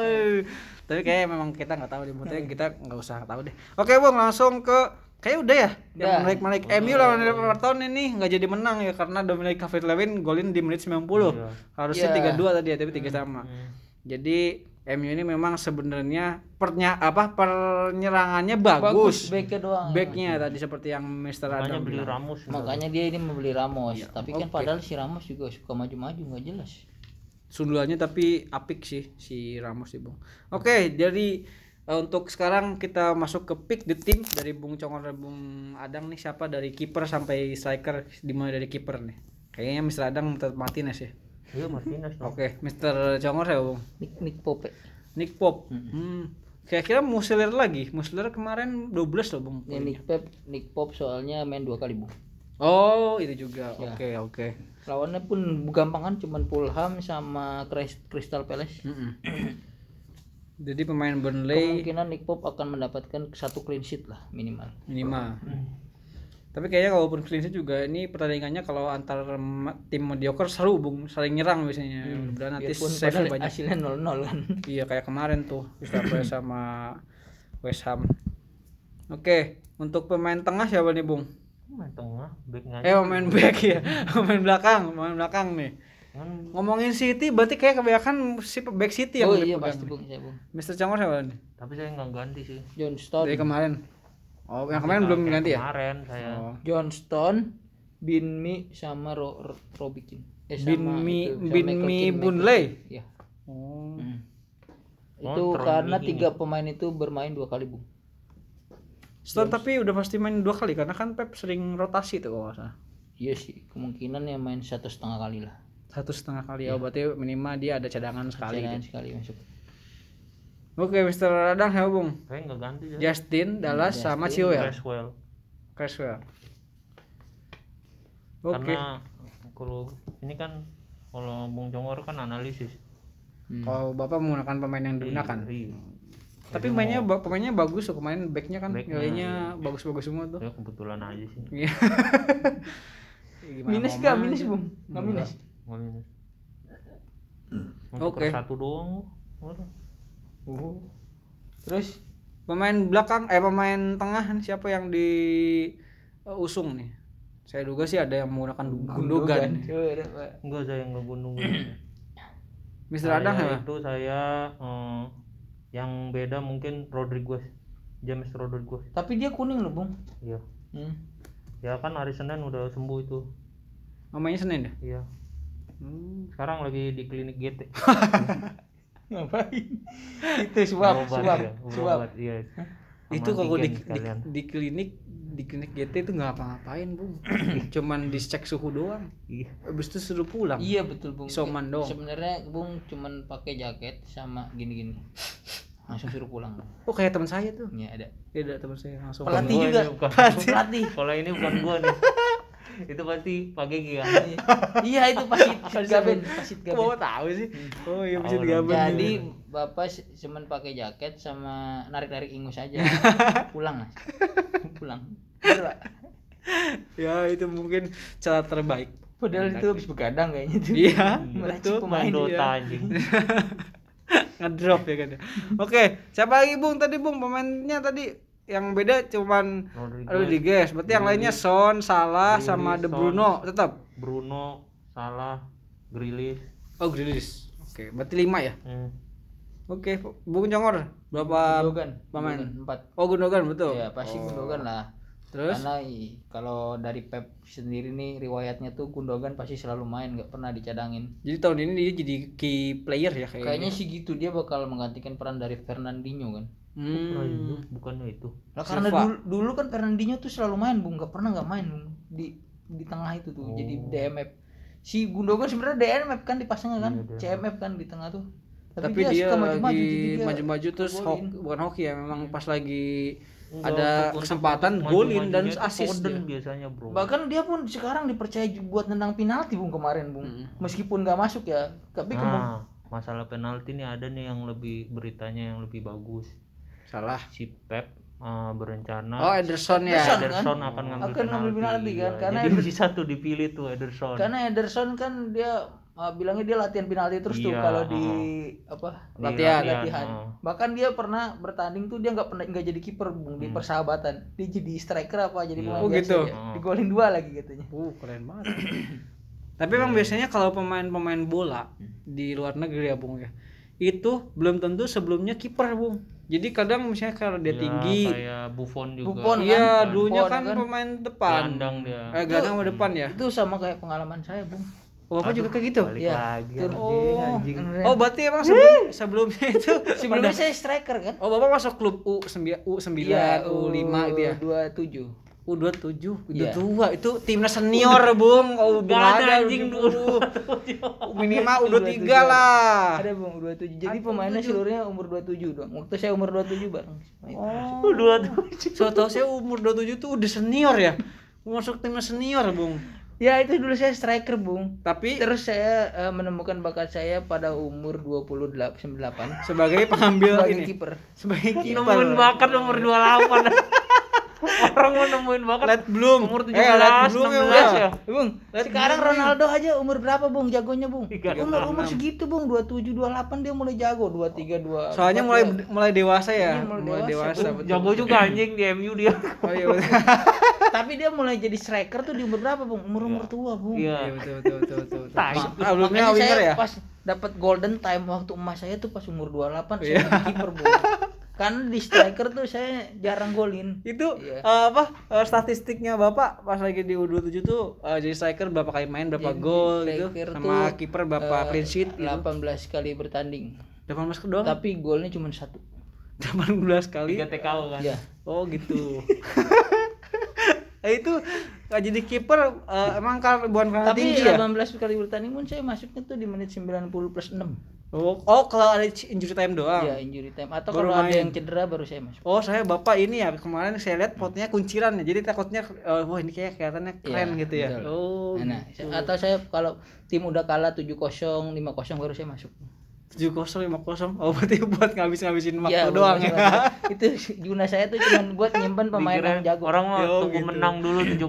Tapi kayak memang kita nggak tahu deh. Maksudnya kita nggak usah tahu deh. Oke, Bang, langsung ke kayak udah ya. Yang Ya. menarik menarik MU lawan Everton ini nggak jadi menang ya karena Dominic Calvert-Lewin golin di menit 90. Iya. Harusnya Iya. 3-2 tadi ya, tapi 3 sama. Jadi MU ini memang sebenarnya pernya apa penyerangannya bagus. backnya doang. Backnya tadi seperti yang Mr. makanya Adam beli bilang. Ramos Makanya dia ini membeli Ramos, Iya, tapi kan padahal si Ramos juga suka maju-maju nggak jelas. sundulannya tapi apik sih si Ramos sih Bung. Oke, jadi eh, untuk sekarang kita masuk ke pick the team dari Bung Congor dan Bung Adang nih siapa dari kiper sampai striker dimulai dari kiper nih. Kayaknya Mr. Adang tetap Martinez ya. iya Martinez Oke, Mr. Congor ya Bung. Nick Nick Pope. Nick Pop. Hmm. Kira-kira Musler lagi. Musler kemarin 12 loh Bung. Ya, Nick Pep, Nick Pop soalnya main dua kali bu. Oh, itu juga. Ya. Oke, oke. Lawannya pun gampangan cuman Fulham sama Crys- Crystal Palace. Mm-mm. Jadi pemain Burnley Kemungkinan Nick Pop akan mendapatkan satu clean sheet lah minimal. minimal. Tapi kayaknya kalaupun clean sheet juga ini pertandingannya kalau antar tim mediocre seru bung, saling nyerang biasanya. Mudah-mudahan nanti Biarpun save banyak. hasilnya 0-0 kan. Iya kayak kemarin tuh Crystal Palace sama West Ham. Oke, untuk pemain tengah siapa nih bung? main tengah backnya Eh pemain back ya, pemain belakang, pemain belakang nih. Kan Ngomongin City berarti kayak kebanyakan si back City yang oh iya pasti bung, saya bung. Mr. Congor siapa nih? tapi saya nggak ganti sih John Stone, Dari kemarin. Oh, yang kemarin belum ganti ya? kemarin saya Oh. John Stone, Binmi sama Ro Ro Robikin. Eh, sama Binmi Binmi Bunley. Iya. Oh. Hmm. Oh, Itu terlalu karena tiga pemain itu bermain dua kali bung. Stone tapi udah pasti main dua kali karena kan Pep sering rotasi tuh kalau nggak salah. Iya sih, kemungkinan ya main satu setengah kali lah. Satu setengah kali ya, berarti minimal dia ada cadangan sekali. Cadangan gitu. sekali masuk. Oke, Mr. Radang ya Bung. saya nggak ganti ya Justin, Dallas, sama Justin, Chilwell. Creswell Creswell. Oke. karena kalau ini kan kalau Bung Jongor kan analisis Hmm. Kalau Bapak menggunakan pemain yang digunakan. Iya. Tapi mainnya ba- pemainnya bagus tuh, kemarin backnya kan Backnya, nilainya bagus-bagus semua tuh. Ya kebetulan aja sih. Iya. Gimana Minus gak? Minus bung? Nggak minus? Minus. Oke. Oke. Satu doang. Oh. Terus Pemain belakang eh pemain tengah siapa yang di uh, usung nih? Saya duga sih ada yang menggunakan Gundogan. Enggak saya nggak gunung. Mr. Saya Adang ya? itu saya eh, yang beda mungkin Rodriguez. James Rodriguez. Tapi dia kuning loh bung. Iya. Hmm. Ya kan hari Senin udah sembuh itu. Namanya Senin ya? Iya. Hmm. Sekarang lagi di klinik GT. Ngapain? itu suap, Berobat suap, ya, suap. Iya. itu kalau di, di, di klinik di klinik GT itu nggak apa-ngapain bung cuman dicek suhu doang Iya. habis itu suruh pulang Iya betul bung. Isoman doang. Sebenarnya bung cuman pakai jaket sama gini-gini. Langsung suruh pulang. oh kayak teman saya tuh Iya ada. beda teman saya langsung Pelatih juga. Pelatih. Kalau ini bukan gua nih. itu pasti Pak Gigi kan. iya itu pasit gaben, bawa gaben. tahu sih oh iya bisa Tahu digaben Jadi bapak se- cuman pakai jaket sama narik-narik ingus aja. pulang mas. Pulang. Pak? ya itu mungkin cara terbaik Padahal itu habis begadang kayaknya tuh. iya betul pemain Main iya. Dota anjing. ngedrop ya kan ya. oke siapa lagi bung tadi bung pemainnya tadi yang beda cuman Rodriguez, Rodriguez berarti yang lainnya Son Salah sama De Son. Bruno tetap Bruno, Salah, Grealish. oh Grealish oke berarti lima ya Hmm. oke Bung Jongor berapa Gundogan. pemain? Gundogan, Empat. oh Gundogan betul Iya pasti Oh. Gundogan lah. Terus Karena i- kalau dari Pep sendiri nih riwayatnya tuh Gundogan pasti selalu main nggak pernah dicadangin. jadi tahun ini dia jadi key player ya kayaknya. Kayaknya sih gitu dia bakal menggantikan peran dari Fernandinho kan. Oh, Hmm. itu bukannya itu Lah karena Silva. dulu, dulu kan Fernandinho tuh selalu main bung, nggak pernah nggak main bung di di tengah itu tuh jadi DMF. Si Gundogan sebenarnya DMF kan dipasangnya kan, Iya, CMF kan di tengah tuh. Tapi, dia, suka maju-maju, lagi dia maju-maju terus golin. hoki, bukan hoki ya, memang pas lagi Enggak, ada untuk- kesempatan golin dan dia. biasanya bro Bahkan dia pun sekarang dipercaya buat nendang penalti bung kemarin bung, Mm. meskipun nggak masuk ya. Tapi nah masalah penalti nih ada nih yang lebih beritanya yang lebih bagus Salah. si Pep eh, berencana Oh, Ederson ya. Ederson. Ederson kan? akan ngambil Akan ngambil penalti, kan? Iya, Karena jadi Eder- masih satu dipilih tuh Ederson karena Ederson kan dia uh, bilangnya dia latihan penalti terus tuh Iya, kalau di heeh. apa Di Latihan. latihan. heeh. Bahkan dia pernah bertanding tuh dia nggak pernah nggak jadi kiper bung di Hmm. persahabatan. Dia jadi striker apa jadi Iya. pemain Oh, gitu. Oh. Digolin dua lagi katanya. Uh, keren banget. Tapi emang biasanya kalau pemain-pemain bola di luar negeri ya, Bung ya. Itu belum tentu sebelumnya kiper, Bung. Jadi kadang misalnya kalau dia Ya, tinggi, kayak Buffon juga Buffon, iya kan? dulunya Buffon, kan kan? pemain depan. gelandang dia Eh, gelandang sama depan ya. Itu sama kayak pengalaman saya bung. Oh, apa juga kayak gitu? Iya. lagi Tur- anjing, Oh. anjing. Oh, berarti emang sebelum, sebelumnya itu Sebelumnya saya striker kan. Oh, Bapak masuk klub U9, U9, U5 gitu ya. Dua tujuh. U27, Iya. U22 itu timnas senior, Bung. Oh, Bung ada anjing U20. dulu Minimal U23 U23 lah. Ada bung dua tujuh. Jadi Ada pemainnya 27. seluruhnya umur dua tujuh doang. Waktu saya umur dua tujuh bareng. Oh. dua tuh So tau saya umur 27 tuh udah senior ya. Masuk timnas senior, Bung. Ya itu dulu saya striker bung. Tapi Terus saya eh, menemukan bakat saya pada umur 28 98 sebagai pengambil sebagai ini, kiper. sebagai kiper. bakat umur 28 orang mau nemuin bakat Let bloom. umur 17 Eh, let bloom 16 ya Bung, Lihat sekarang dulu. Ronaldo aja umur berapa Bung jagonya Bung? Tiga, Umur umur 36. segitu Bung, 27 28 dia mulai jago, 23 2. Soalnya mulai mulai dewasa ya, Iya, mulai mulai dewasa. dewasa. Betul. jago juga anjing di MU dia Oh iya betul. Tapi dia mulai jadi striker tuh di umur berapa Bung? Umur umur tua Bung. Iya iya betul betul betul betul. betul. Ah, Sebelumnya Makanya winger saya ya. pas dapat golden time waktu emas saya tuh pas umur 28 saya Iya. jadi kiper Bung. Karena di striker tuh saya jarang golin. Itu Iya. eh, apa eh, statistiknya Bapak pas lagi di U27 tuh eh, jadi striker berapa kali main, berapa Jadi gol gitu sama kiper berapa Eh, clean sheet gitu. 18 kali bertanding. 18 ke doang. Tapi golnya cuma satu. 18 kali. tiga TKO kan Iya. Oh gitu. Eh, itu jadi kiper eh, emang kan bukan karena Tapi tinggi ya? 18 kali bertanding pun saya masuknya tuh di menit 90 plus 6. Oh, oh kalau ada injury time doang. Iya, injury time. Atau Baru kalau ada yang cedera baru saya masuk. Oh saya bapak ini ya kemarin saya lihat fotonya kunciran ya jadi takutnya eh, wah ini kayak kelihatannya keren Iya, gitu ya. betul. Oh Nah, gitu. atau saya kalau tim udah kalah 7-0, 5-0 baru saya masuk. Tujuh kosong lima kosong. Oh berarti buat ngabis ngabisin waktu Iya, doang ya. Itu guna saya tuh cuma buat nyimpen pemain Dikira yang jago. orang mau tunggu gitu. menang dulu 7-0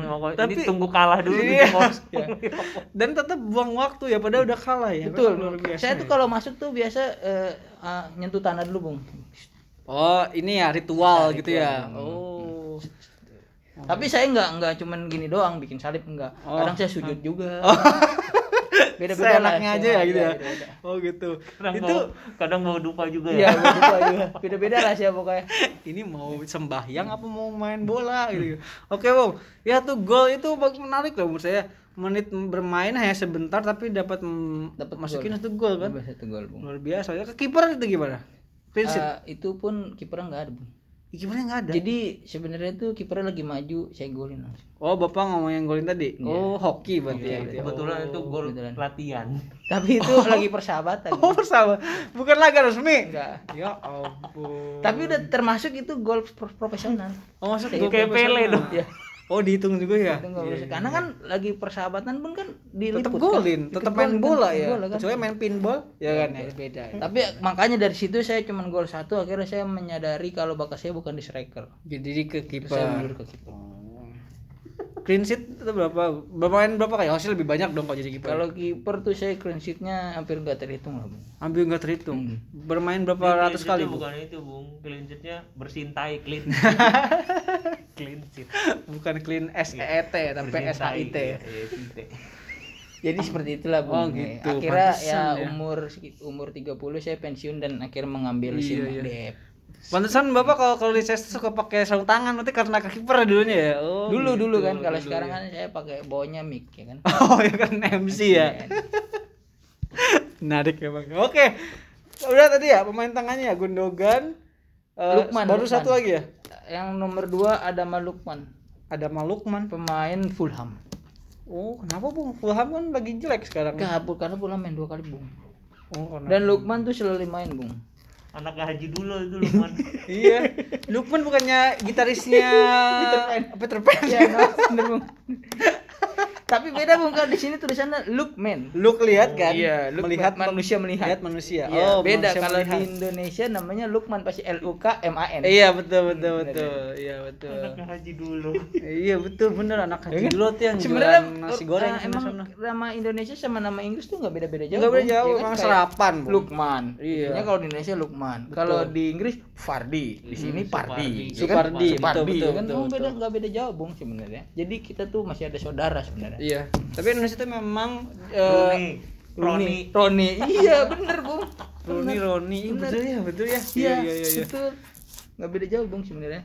5-0 ini Tapi- tunggu kalah dulu Iya. 7-0 Dan tetap buang waktu ya padahal udah kalah ya. Betul. Luar biasa Saya ya. tuh kalau masuk tuh biasa eh, ah, nyentuh tanah dulu, Bung. Oh ini ya ritual Bisa, gitu ya. ritual. Oh. Tapi saya nggak nggak cuman gini doang bikin salib enggak. Oh. Kadang saya sujud juga. Beda-beda lah. Seenaknya aja ya gitu ya. beda-beda. Oh gitu. kadang Itu mau kadang mau dupa juga Iya, ya beda juga. Beda-beda lah sih pokoknya. ini mau sembahyang apa mau main bola gitu. Oke, Bang. Ya tuh gol itu bag- menarik loh menurut saya. Menit bermain hanya sebentar tapi dapat Dapat masukin gol. satu gol kan. Tambah satu gol, Bung. Luar biasa. Ya ke kiper itu gimana? Ah, itu pun kipernya nggak ada, Bung. Kipernya nggak ada. Jadi sebenarnya tuh kipernya lagi maju, saya golin langsung. Oh, Bapak ngomong yang golin tadi. Iya. Oh, hoki berarti Iya, ya itu. ya. kebetulan Oh. itu gol kebetulan. latihan Tapi itu lagi persahabatan. Oh, bersama. Bukan laga resmi. Enggak. Ya ampun. Tapi udah termasuk itu gol pro- profesional. Oh, masuk Kayak gol Pele profesional. dong. Ya, Oh, dihitung juga ya. itu gol profesional. Karena kan lagi persahabatan pun kan diliput tetap kan. golin, tetap golin main kan, bola ya. bola kan. Kecuali main pinball ya kan ya. beda. Tapi makanya dari situ saya cuma gol satu akhirnya saya menyadari kalau bakat saya bukan di striker. Jadi di ke kiper. saya mundur ke kiper. Clean sheet itu berapa? Bermain berapa kali? Hasil lebih banyak dong kalau jadi kiper. Kalau kiper tuh saya clean sheet-nya hampir nggak terhitung lah, Bung. Hampir nggak terhitung. Hmm. Bermain berapa Clean ratus kali, Bu? bukan itu bung clean sheet-nya bersintai clean clean sheet Bukan clean S E E T tapi S H I T. Iya, iya. Jadi seperti itulah Oh, Bung. gitu. Akhirnya Pantesan ya, ya. umur umur 30 saya pensiun dan akhirnya mengambil Iya, SIM iya. DF. Pantesan Bapak kalau kalau di CS suka pakai sarung tangan nanti karena kaki kiper dulunya ya. Oh. dulu gitu, dulu kan kalau sekarang ya. kan saya pakai bawahnya mic ya kan Oh, ya kan MC ya. Menarik emang. Oke. Udah tadi ya pemain tangannya ya Gundogan. Eh, Lukman, baru Lukman. satu lagi ya. yang nomor dua ada Malukman Ada Malukman. pemain Fulham Oh, kenapa Bung? Fulham kan lagi jelek sekarang. kabur karena Fulham main dua kali bung Oh, karena- dan Lukman tuh selalu main bung anak haji dulu itu Lukman iya. Lukman bukannya gitarisnya Peter Pan. Peter Pan. Iya, bener bung. Tapi beda bung kalau di sini tulisannya Lookman. Look lihat kan? Iya, look melihat manusia melihat. Lihat manusia. Iya, oh, beda manusia kalau melihat. di Indonesia namanya Lukman pasti L U K M A N. Iya betul betul betul. Iya betul. anak haji dulu Iya betul bener anak haji dulu tuh yang Sebenarnya jualan nasi goreng eh, emang sana. nama Indonesia sama nama Inggris tuh nggak beda-beda jauh. Enggak beda jauh, Iya kan? emang serapan. Lukman. Iya. Iya. kalau di Indonesia Lukman. Kalau di Inggris Fardi. Di sini Pardi. Supardi. Iya kan? Supardi, betul, betul, kan? betul, Emang beda nggak beda jauh bung sebenarnya. Jadi kita tuh masih ada saudara sebenarnya. Iya. Tapi Indonesia tuh memang eh, Roni Roni Roni. Iya bener bung. Roni. Roni Iya, Bener. betul ya betul ya. Iya, iya iya iya. betul. Nggak beda jauh bung sebenarnya.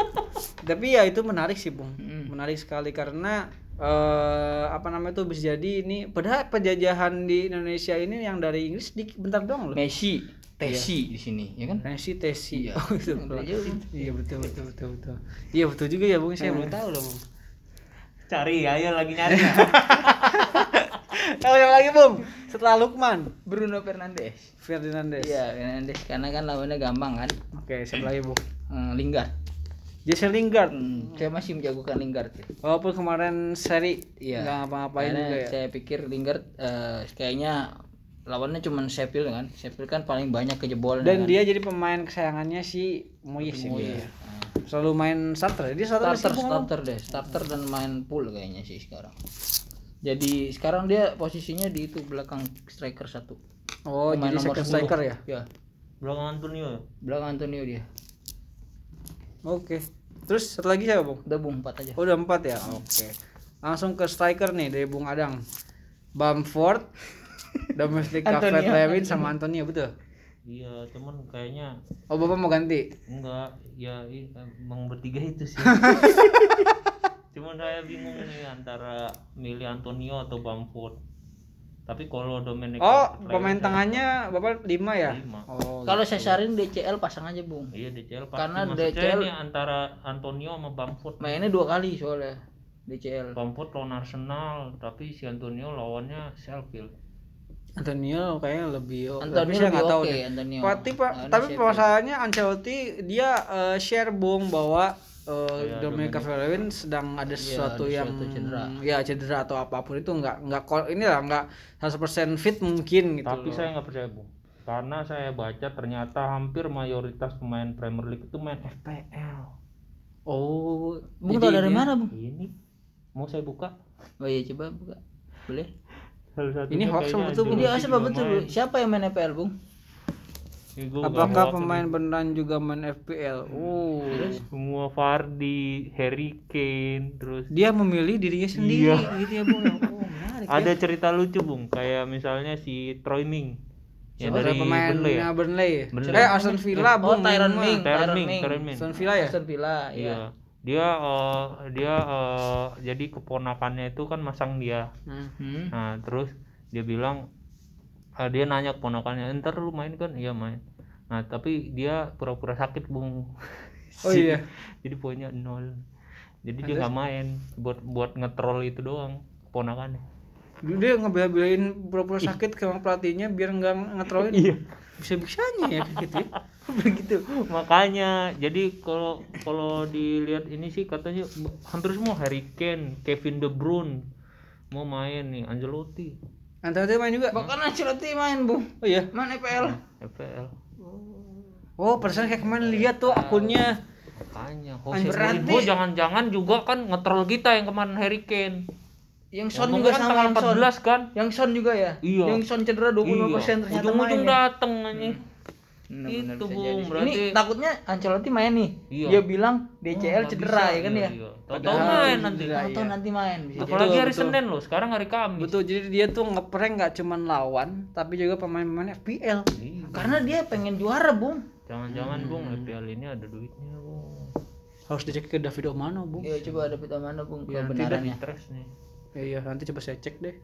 Tapi ya itu menarik sih Bung. Mm. Menarik sekali karena eh apa namanya tuh bisa jadi ini padahal penjajahan di Indonesia ini yang dari Inggris di bentar doang loh. Messi, Tesi di sini, ya kan? Messi Tesi. Iya. Oh, itu. Jauh. Iya betul betul betul betul. Iya betul juga ya Bung, saya belum tahu loh Bung. Cari ayo lagi nyari ya. Tahu yang lagi Bung? Setelah Lukman, Bruno Fernandes. Fernandes. Iya, Fernandes karena kan lawannya gampang kan. Oke, siapa lagi Bung? Hmm, Lingard. Jesse Lingard. Hmm, saya masih menjagokan Lingard. ya. Walaupun kemarin seri Iya. nggak ngapa-ngapain juga ya. saya pikir Lingard eh, kayaknya lawannya cuma Sheffield kan. Sheffield kan paling banyak kejebolan. Dan kan. dia jadi pemain kesayangannya si Moyes ya. Selalu main starter. Dia starter, starter starter deh starter dan main pool kayaknya sih sekarang jadi sekarang dia posisinya di itu belakang striker satu Oh, Pemain jadi nomor second 10. striker ya. ya belakang Antonio ya? belakang Antonio dia Oke. Terus satu lagi siapa, Bung? udah bung empat aja Oh, udah empat ya. Oke. Langsung ke striker nih dari Bung Adang. Bamford, Domestic Antonio. Calvert Lewin sama Antonio betul. Iya cuman kayaknya Oh, Bapak mau ganti. enggak ya emang bertiga itu sih cuman saya bingung nih antara milih Antonio atau Bamford tapi kalau Dominic Oh, pemain tangahnya Bapak lima ya? Lima. Oh. kalau saya sarin DCL pasang aja bung iya DCL pasti Karena maksud DCL nih antara Antonio sama Bamford mainnya dua kali soalnya DCL Bamford lawan Arsenal tapi si Antonio lawannya Sheffield Antonio kayaknya lebih tapi Antonio saya lebih nggak tahu deh. Antonio Tapi Pak, Lawannya tapi Sheffield. masalahnya Ancelotti dia eh, share bung bahwa eh, Iya, Dominic. Calvert-Lewin sedang ada sesuatu ada yang cedera. ya cedera atau apa pun itu nggak nggak ini lah nggak 100% fit mungkin gitu. tapi loh. saya nggak percaya bu karena saya baca ternyata hampir mayoritas pemain Premier League itu main FPL oh bung tau dari ini- mana bung ini mau saya buka oh iya coba buka boleh salah Ini hoax kayaknya betul, Bu. oh, juga betul. Bu? siapa yang main FPL bung nggak Apakah pemain apa beneran juga main FPL? Oh. nih. semua Vardy Harry Kane terus Dia memilih dirinya sendiri Iya. gitu ya, Bung. Oh, menarik. ya. ada cerita lucu bung kayak misalnya si Troy Ming yang Siapa dari pemain Burnley ya Burnley. Burnley. Eh, Aston Villa, Oh, Bung. Tyron Ming. Tyron Ming. Tyron Ming Aston Villa ya? Aston Villa Iya. Dia eh, dia eh, jadi keponakannya itu kan masang dia. Hmm. Nah, terus dia bilang eh, dia nanya keponakannya, "Ntar lu main kan?" Iya, main. Nah, tapi dia pura-pura sakit, Bung. Oh iya. jadi poinnya nol. Jadi dia nggak main buat buat ngetrol itu doang keponakannya. Dia ngebela-belain pura-pura sakit ke pelatihnya biar nggak ngetrolin. Iya. Bisa-bisanya ya kayak gitu ya. Begitu. Makanya jadi kalau kalau dilihat ini sih katanya hampir semua Harry Kane, Kevin De Bruyne mau main nih, Ancelotti, dia main juga. Bahkan Ancelotti main, Bung. Oh iya. Main FPL. FPL. Oh, perasaan kayak kemarin lihat tuh akunnya. Makanya An- Jose berarti- Mourinho jangan-jangan juga kan ngetrol kita yang kemarin Harry Kane. Yang Son Ngomongnya juga kan sama tanggal yang Son. 14 kan? Yang Son juga ya? Iya. Yang Son cedera 25% ternyata Ujung-ujung main. ya? dateng Benar-benar Itu, Bung, berarti- Ini takutnya Ancelotti main nih. Iya. Dia bilang DCL Oh, cedera bisa, ya kan iya, ya? iya. Main nanti. iya. Atau nanti main bisa jadi. Apalagi hari betul. Senin loh, sekarang hari Kamis. Betul, jadi dia tuh ngeprank nggak cuman lawan, tapi juga pemain-pemain FPL. Iya. Karena dia pengen juara, Bung. Jangan-jangan Bung FPL ini ada duitnya Bung. Harus dicek ke David Omano, Bung. Ya coba David Amano bung Ya, kebenarannya. nih. Ya, iya, nanti coba saya cek deh.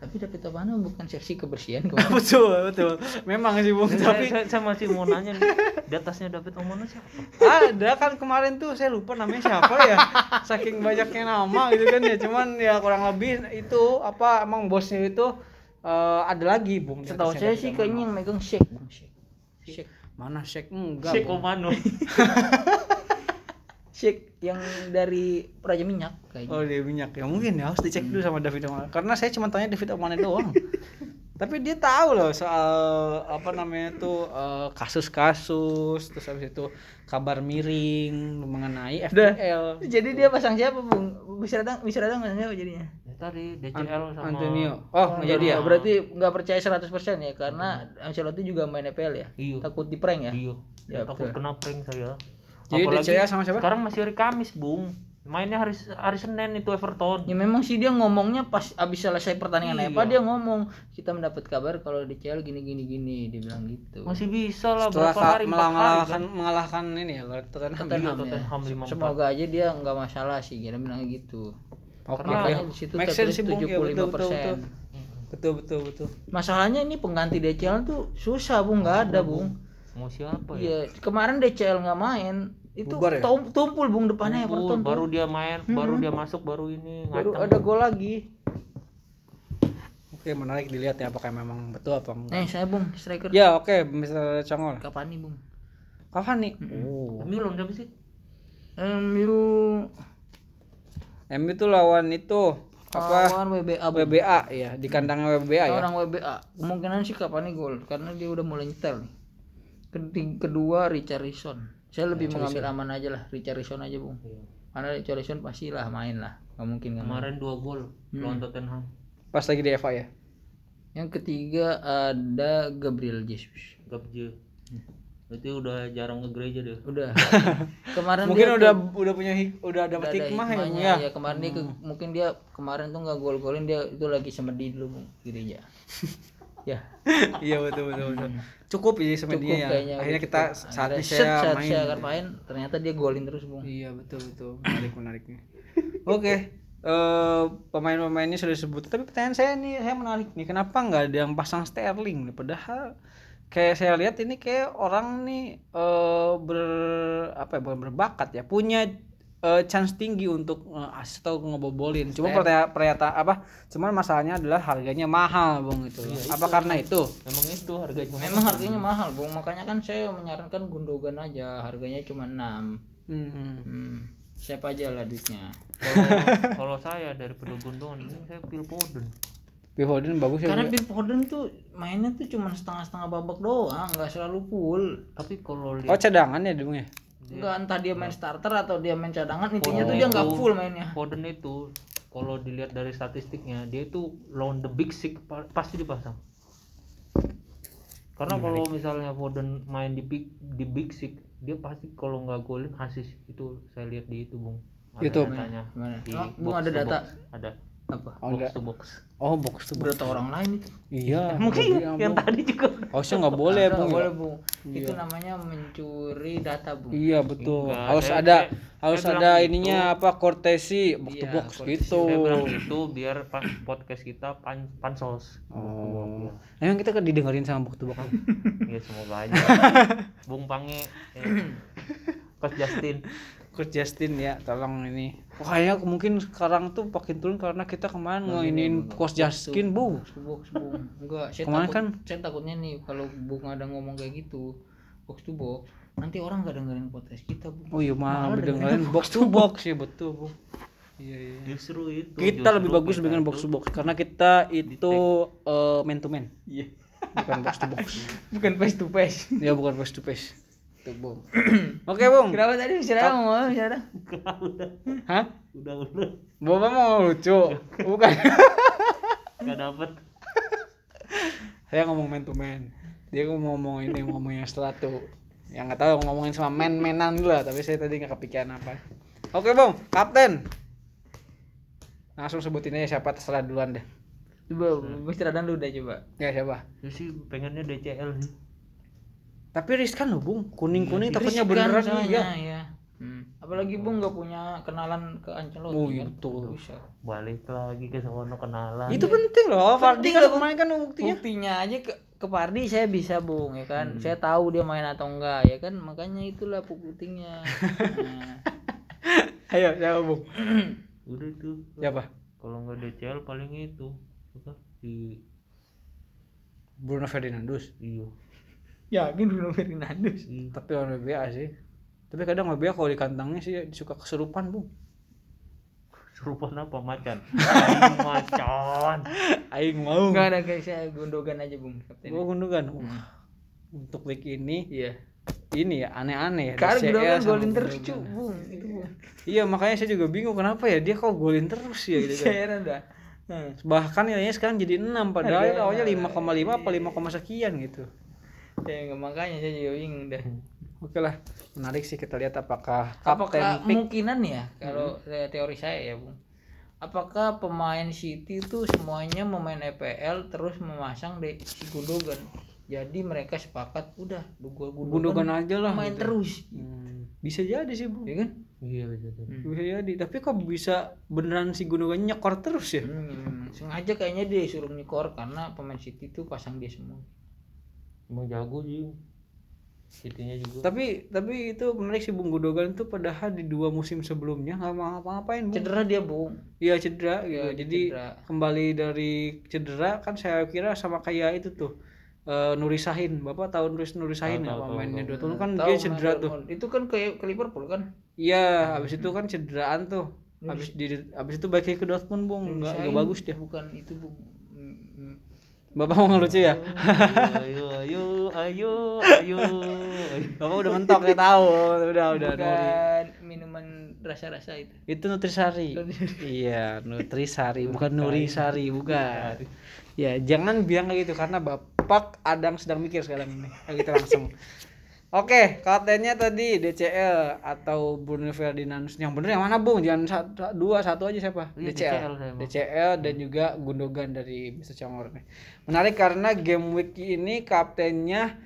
Tapi David Amano bukan seksi kebersihan kok. betul, betul. Memang sih, Bung, tapi saya, saya masih mau nanya nih, di atasnya David Omono siapa? ada kan kemarin tuh saya lupa namanya siapa ya. Saking banyaknya nama gitu kan ya. Cuman ya kurang lebih itu apa emang bosnya itu eh, ada lagi, Bung. Setahu saya sih kayaknya yang megang shake bung shake. Shake. mana Sheikh enggak. Sheikh Bung. Omano. Shake yang dari Raja Minyak kayaknya. Oh dia minyak ya mungkin ya harus dicek dulu sama David Omane karena saya cuma tanya David Omane doang. Tapi dia tahu loh soal apa namanya tuh eh, kasus-kasus terus habis itu kabar miring mengenai. FPL. Jadi dia pasang siapa bung? Bisa datang bisa datang pasang siapa jadinya? Ya, tadi DCL sama Antonio. Oh, jadi ya? Oh, Berarti nggak percaya 100% ya karena Ancelotti juga main FPL ya. Iya. Takut di prank ya. Iya. Ya, takut betul. kena prank saya. Jadi Apalagi DCL sama siapa? Sekarang masih hari Kamis, Bung. Mainnya hari hari Senin itu Everton. Ya memang sih dia ngomongnya pas abis selesai pertandingan Iya. apa dia ngomong kita mendapat kabar kalau DCL gini gini gini dia bilang gitu. Masih bisa lah Setelah berapa hari? Hari, mengalahkan kan? mengalahkan ini ya Tottenham. Tottenham, ya. Tottenham 5-4. Semoga aja dia nggak masalah sih dia bilang gitu. Oke. Makanya di situ Make tertulis. Ya, betul, 75%. betul, betul. Betul betul betul. Masalahnya ini pengganti DCL tuh susah bung nggak ada bung. Mau siapa ya? Iya kemarin DCL nggak main itu Bubar ya? tum- tumpul bung depannya Tumpul, Everton baru tuh. dia main, baru dia masuk, baru ini baru ngaceng. ada gol lagi. Oke, menarik dilihat ya apakah memang betul apa enggak. Nih saya bung striker. Ya, oke, Mr. Congol. Kapan nih bung? Kapan nih? Oh. Milan siapa sih? MU MU itu lawan itu apa? lawan WBA Bung. WBA ya, di kandangnya WBA ya. orang WBA kemungkinan sih kapan nih gol karena dia udah mulai nyetel nih kedua Richarlison saya lebih mengambil aman aja lah Richarlison aja bung karena Richarlison pasti lah main lah nggak mungkin nggak main. Kemarin dua gol lawan Tottenham. Pas lagi di FA ya. yang ketiga ada Gabriel Jesus Gabje. Berarti udah jarang ke gereja deh. udah kemarin Mungkin dia udah ke- udah punya hik- udah dapat ada hikmah ya, ya. ya kemarin dia ke- mungkin dia kemarin tuh nggak gol golin dia itu lagi semedi dulu bung gereja ya Iya betul betul betul. Cukup ya cukup semennya ya. Akhirnya udah kita cukup. saatnya saya saat main. saya akan main ternyata dia golin terus bung Iya betul betul. Menarik menariknya. Oke. eh pemain-pemainnya sudah disebut. Tapi pertanyaan saya nih, saya menarik nih. Kenapa nggak ada yang pasang Sterling nih? Padahal kayak saya lihat ini kayak orang nih eh ber apa ya, bukan berbakat ya, punya eh, chance tinggi untuk eh, assist atau ngebobolin. Cuma pertanyaan pernyataan apa? Cuman masalahnya adalah harganya mahal, Bung itu. apa karena itu? Emang itu harganya. Memang harganya mahal, Bung. Makanya kan saya menyarankan Gundogan aja. Harganya cuma 6. Hmm. Hmm. Siapa aja lah duitnya. Kalau kalau saya daripada Gundogan ini saya Phil Foden. Phil Foden bagus ya. Karena ya? Phil Foden tuh mainnya tuh cuma setengah-setengah babak doang, nggak selalu full. Tapi kalau Oh lihat cadangan ya, Bung ya? Enggak entah dia main starter atau dia main cadangan, intinya tuh dia nggak full mainnya. Foden itu kalau dilihat dari statistiknya dia itu lawan the big six pa- pasti dipasang. Karena kalau misalnya Foden main di big di big six dia pasti kalau nggak golin assist itu saya lihat di itu bung. Ada YouTube. datanya. Gimana? Di Oh, Bung box ada data box. Ada. Apa? Oh, box enggak. to box. Oh, box to box. Berata orang lain itu. Iya. Mungkin iya, yang Bung. tadi juga. Harusnya nggak boleh, Nggak Bung. ya? boleh, Bung. Itu namanya mencuri data, Bung. Iya, betul. Enggak, harus saya- ada saya- harus saya ada ininya apa kortesi box to Iya, box kortesi. gitu. Saya bilang itu biar pas podcast kita pan pansos. Oh. Emang kita kan didengerin sama box to box. Ya semoga aja. Bung Pange, eh, Coach Justin. Coach Justin ya, tolong ini. Wah, kayaknya mungkin sekarang tuh makin turun karena kita kemarin ngeinin Coach Justin, Bu. enggak saya Kemarin takut kan- saya takutnya nih kalau bung ada ngomong kayak gitu box to box nanti orang nggak dengerin podcast kita bung Oh iya, mah dengerin box to box ya betul, Bu. Iya, iya. Justru itu. Kita justru lebih bagus kita dengan box to box karena kita itu eh, man to man. iya Bukan box to box. bukan face to face ya bukan face to face. Tuh, Bung. Oke, Bung. kenapa tadi bicara mau ngomong bicara udah, Hah? udah, udah. Bapak mau lucu. Bukan. Gak dapet. Saya ngomong man to man. Dia ngomong ini ngomong yang setelah tuh. Yang nggak tahu ngomongin sama man-manan dulu lah, tapi saya tadi nggak kepikiran apa. Oke, Bung. Kapten. Langsung sebutin aja siapa terserah duluan deh. coba bicara dan lu udah coba Ya siapa? Ya sih pengennya DCL sih. Tapi riskan loh, Bung. Kuning-kuning takutnya Riskan beneran soalnya, iya. ya. Hmm. Apalagi Bung nggak punya kenalan ke Ancelotti Oh, iya, kan? betul. Bisa. balik lagi ke sono kenalan Itu penting loh. Fardi kan Bung. kemarin kan buktinya. Buktinya aja ke ke Pardi saya bisa Bung ya kan. Hmm. Saya tahu dia main atau enggak ya kan. Makanya itulah buktinya. Nah, Ayo, siapa, Bung? udah itu Siapa? kalau nggak DCL paling itu apa di Bruno Fernandes. iya yakin Bruno Fernandes. iya. Tapi orang WBA sih. Tapi kadang WBA kalau di kantangnya sih suka keserupan, Bung. serupan apa macan Aing macan Aing mau. Enggak ada kayak saya Gundogan aja Bung. Kapten. Gua gundukan. Wah, Untuk week ini Iya. ini ya aneh-aneh ya. Karena Gundogan golin terus Gundogan. cu, Bung. Iya makanya saya juga bingung kenapa ya dia kok golin terus ya gitu kan. Heran dah. Hmm. Bahkan nilainya sekarang jadi 6 padahal Ada, awalnya ada. 5,5 apa 5, sekian gitu. Ya nggak makanya saya juga bingung dah. Oke lah, menarik sih kita lihat apakah Apakah kemungkinan ya kalau eh, teori saya ya Bung. Apakah pemain City itu semuanya memain EPL terus memasang di si Gundogan. Jadi mereka sepakat udah gua Gundogan aja lah. main gitu. terus. Hmm, Bisa jadi sih, Bu. Ya kan? iya bisa tuh Bisa jadi, tapi kok bisa beneran si Gundogan nyekor terus ya? Hmm, sengaja kayaknya dia suruh nyekor karena pemain City itu pasang dia semua. Emang jago sih City-nya juga Tapi tapi itu menarik sih Bung Gundogan tuh padahal di dua musim sebelumnya nggak mau ngapa-ngapain, Bung. Cedera dia, Bung. Iya cedera. Iya, dia Jadi cedera. kembali dari cedera kan saya kira sama kayak itu tuh. eh Nuri Sahin, Bapak tahu Nuri Nuri Sahin Tahu, nggak tahu, tahu, pemainnya dua tahun kan Tahu dia cedera tuh. Itu kan kayak ke Liverpool kan? Iya, habis itu kan cederaan tuh. Habis di habis itu balik ke Dortmund, Bung. Enggak bagus dia. Bukan itu, Bung. Bapak mau ngelucu ya? ayo ayo ayo ayo ayo Bapak udah mentok ya tahu. Udah udah Nuri. Bukan minuman rasa-rasa itu. Itu Nutrisari. iya, Nutrisari, bukan Nurisari, bukan. Ya, jangan bilang kayak gitu karena Bapak Adang sedang mikir sekarang ini. Ayo kita langsung. Oke, kaptennya tadi DCL atau Bruno Ferdinand. Yang bener yang mana, Bung? Jangan satu, dua, satu aja siapa? Iya, DCL. DCL saya. DCL dan juga Gundogan dari Mr. Congor nih. Menarik karena game week ini kaptennya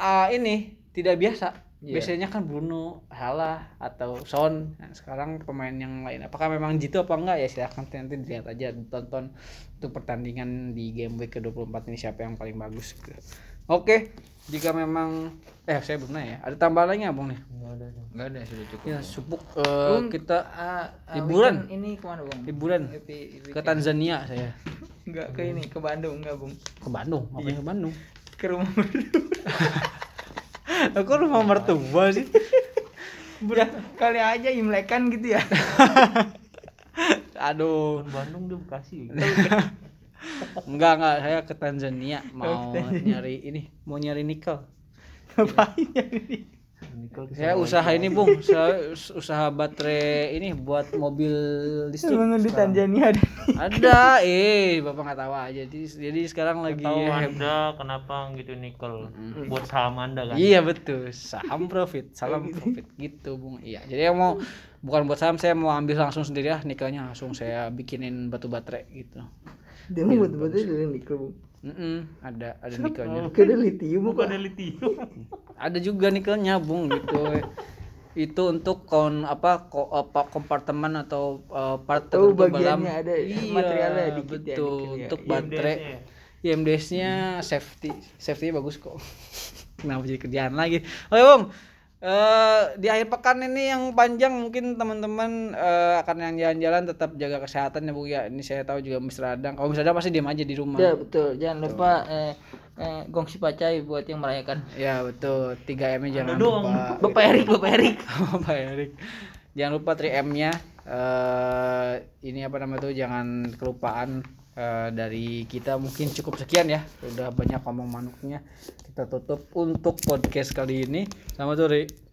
ah, ini tidak biasa. Iya. Biasanya kan Bruno, Salah atau Son. Nah, sekarang pemain yang lain. Apakah memang gitu apa enggak ya silahkan nanti dilihat aja tonton untuk pertandingan di game week ke-24 ini siapa yang paling bagus. Oke, jika memang eh saya belum nanya ya. Ada tambahan lagi nggak, Bung nih? nggak ada dong Enggak ada sudah cukup. Ya, supuk eh, Bung, kita Ah, ah, Liburan. ini ke mana bung? liburan ke Tanzania saya. Enggak ke ini ke Bandung enggak bung? Ke Bandung, ngapain ke Bandung? Ke rumah berdua. Aku rumah mertua sih. ya, kali aja imlekan gitu ya. Aduh, Bandung dia Bekasi enggak enggak saya ke Tanzania mau nyari ini, mau nyari nikel. Ngapain ya ini? Nikel Saya usaha ini, Bung. Saya us- usaha baterai ini buat mobil listrik. Emang di Tanzania ada. Ada, eh, Bapak nggak tahu aja. Jadi jadi sekarang lagi tahu anda kenapa gitu nikel buat saham anda kan Iya betul, saham profit, salam profit gitu bung. Iya, jadi yang mau bukan buat saham, saya mau ambil langsung sendiri ya nikelnya langsung saya bikinin batu baterai gitu. Dia mau betul-betul dari nikel bung. Mm-mm, ada ada nikelnya. Kira litium bukan ada litium Ada juga nikelnya bung gitu. Itu untuk kon apa ko, apa kompartemen atau uh, part Oh, tertentu dalam ada iya, materialnya dikit ya, nikel ya. untuk Iya, baterai. IMDS-nya. IMDS-nya safety, safety bagus kok. Kenapa jadi kerjaan lagi? Oke bung, Eh, di akhir pekan ini yang panjang mungkin teman-teman eh, akan yang jalan-jalan tetap jaga kesehatan ya bu ya. Ini saya tahu juga Mr. Adang. Kalau Mr. Adang pasti diam aja di rumah. Ya betul. Jangan lupa eh, eh, gongsi pacai buat yang merayakan. Ya betul. 3 M nya jangan doang. lupa. Bapak Erik, Bapak Erik. Bapak Erik. Jangan lupa 3M nya. Eh ini apa namanya tuh jangan kelupaan eh, dari kita mungkin cukup sekian ya. Udah banyak ngomong manuknya. Kita tutup untuk podcast kali ini. Selamat sore.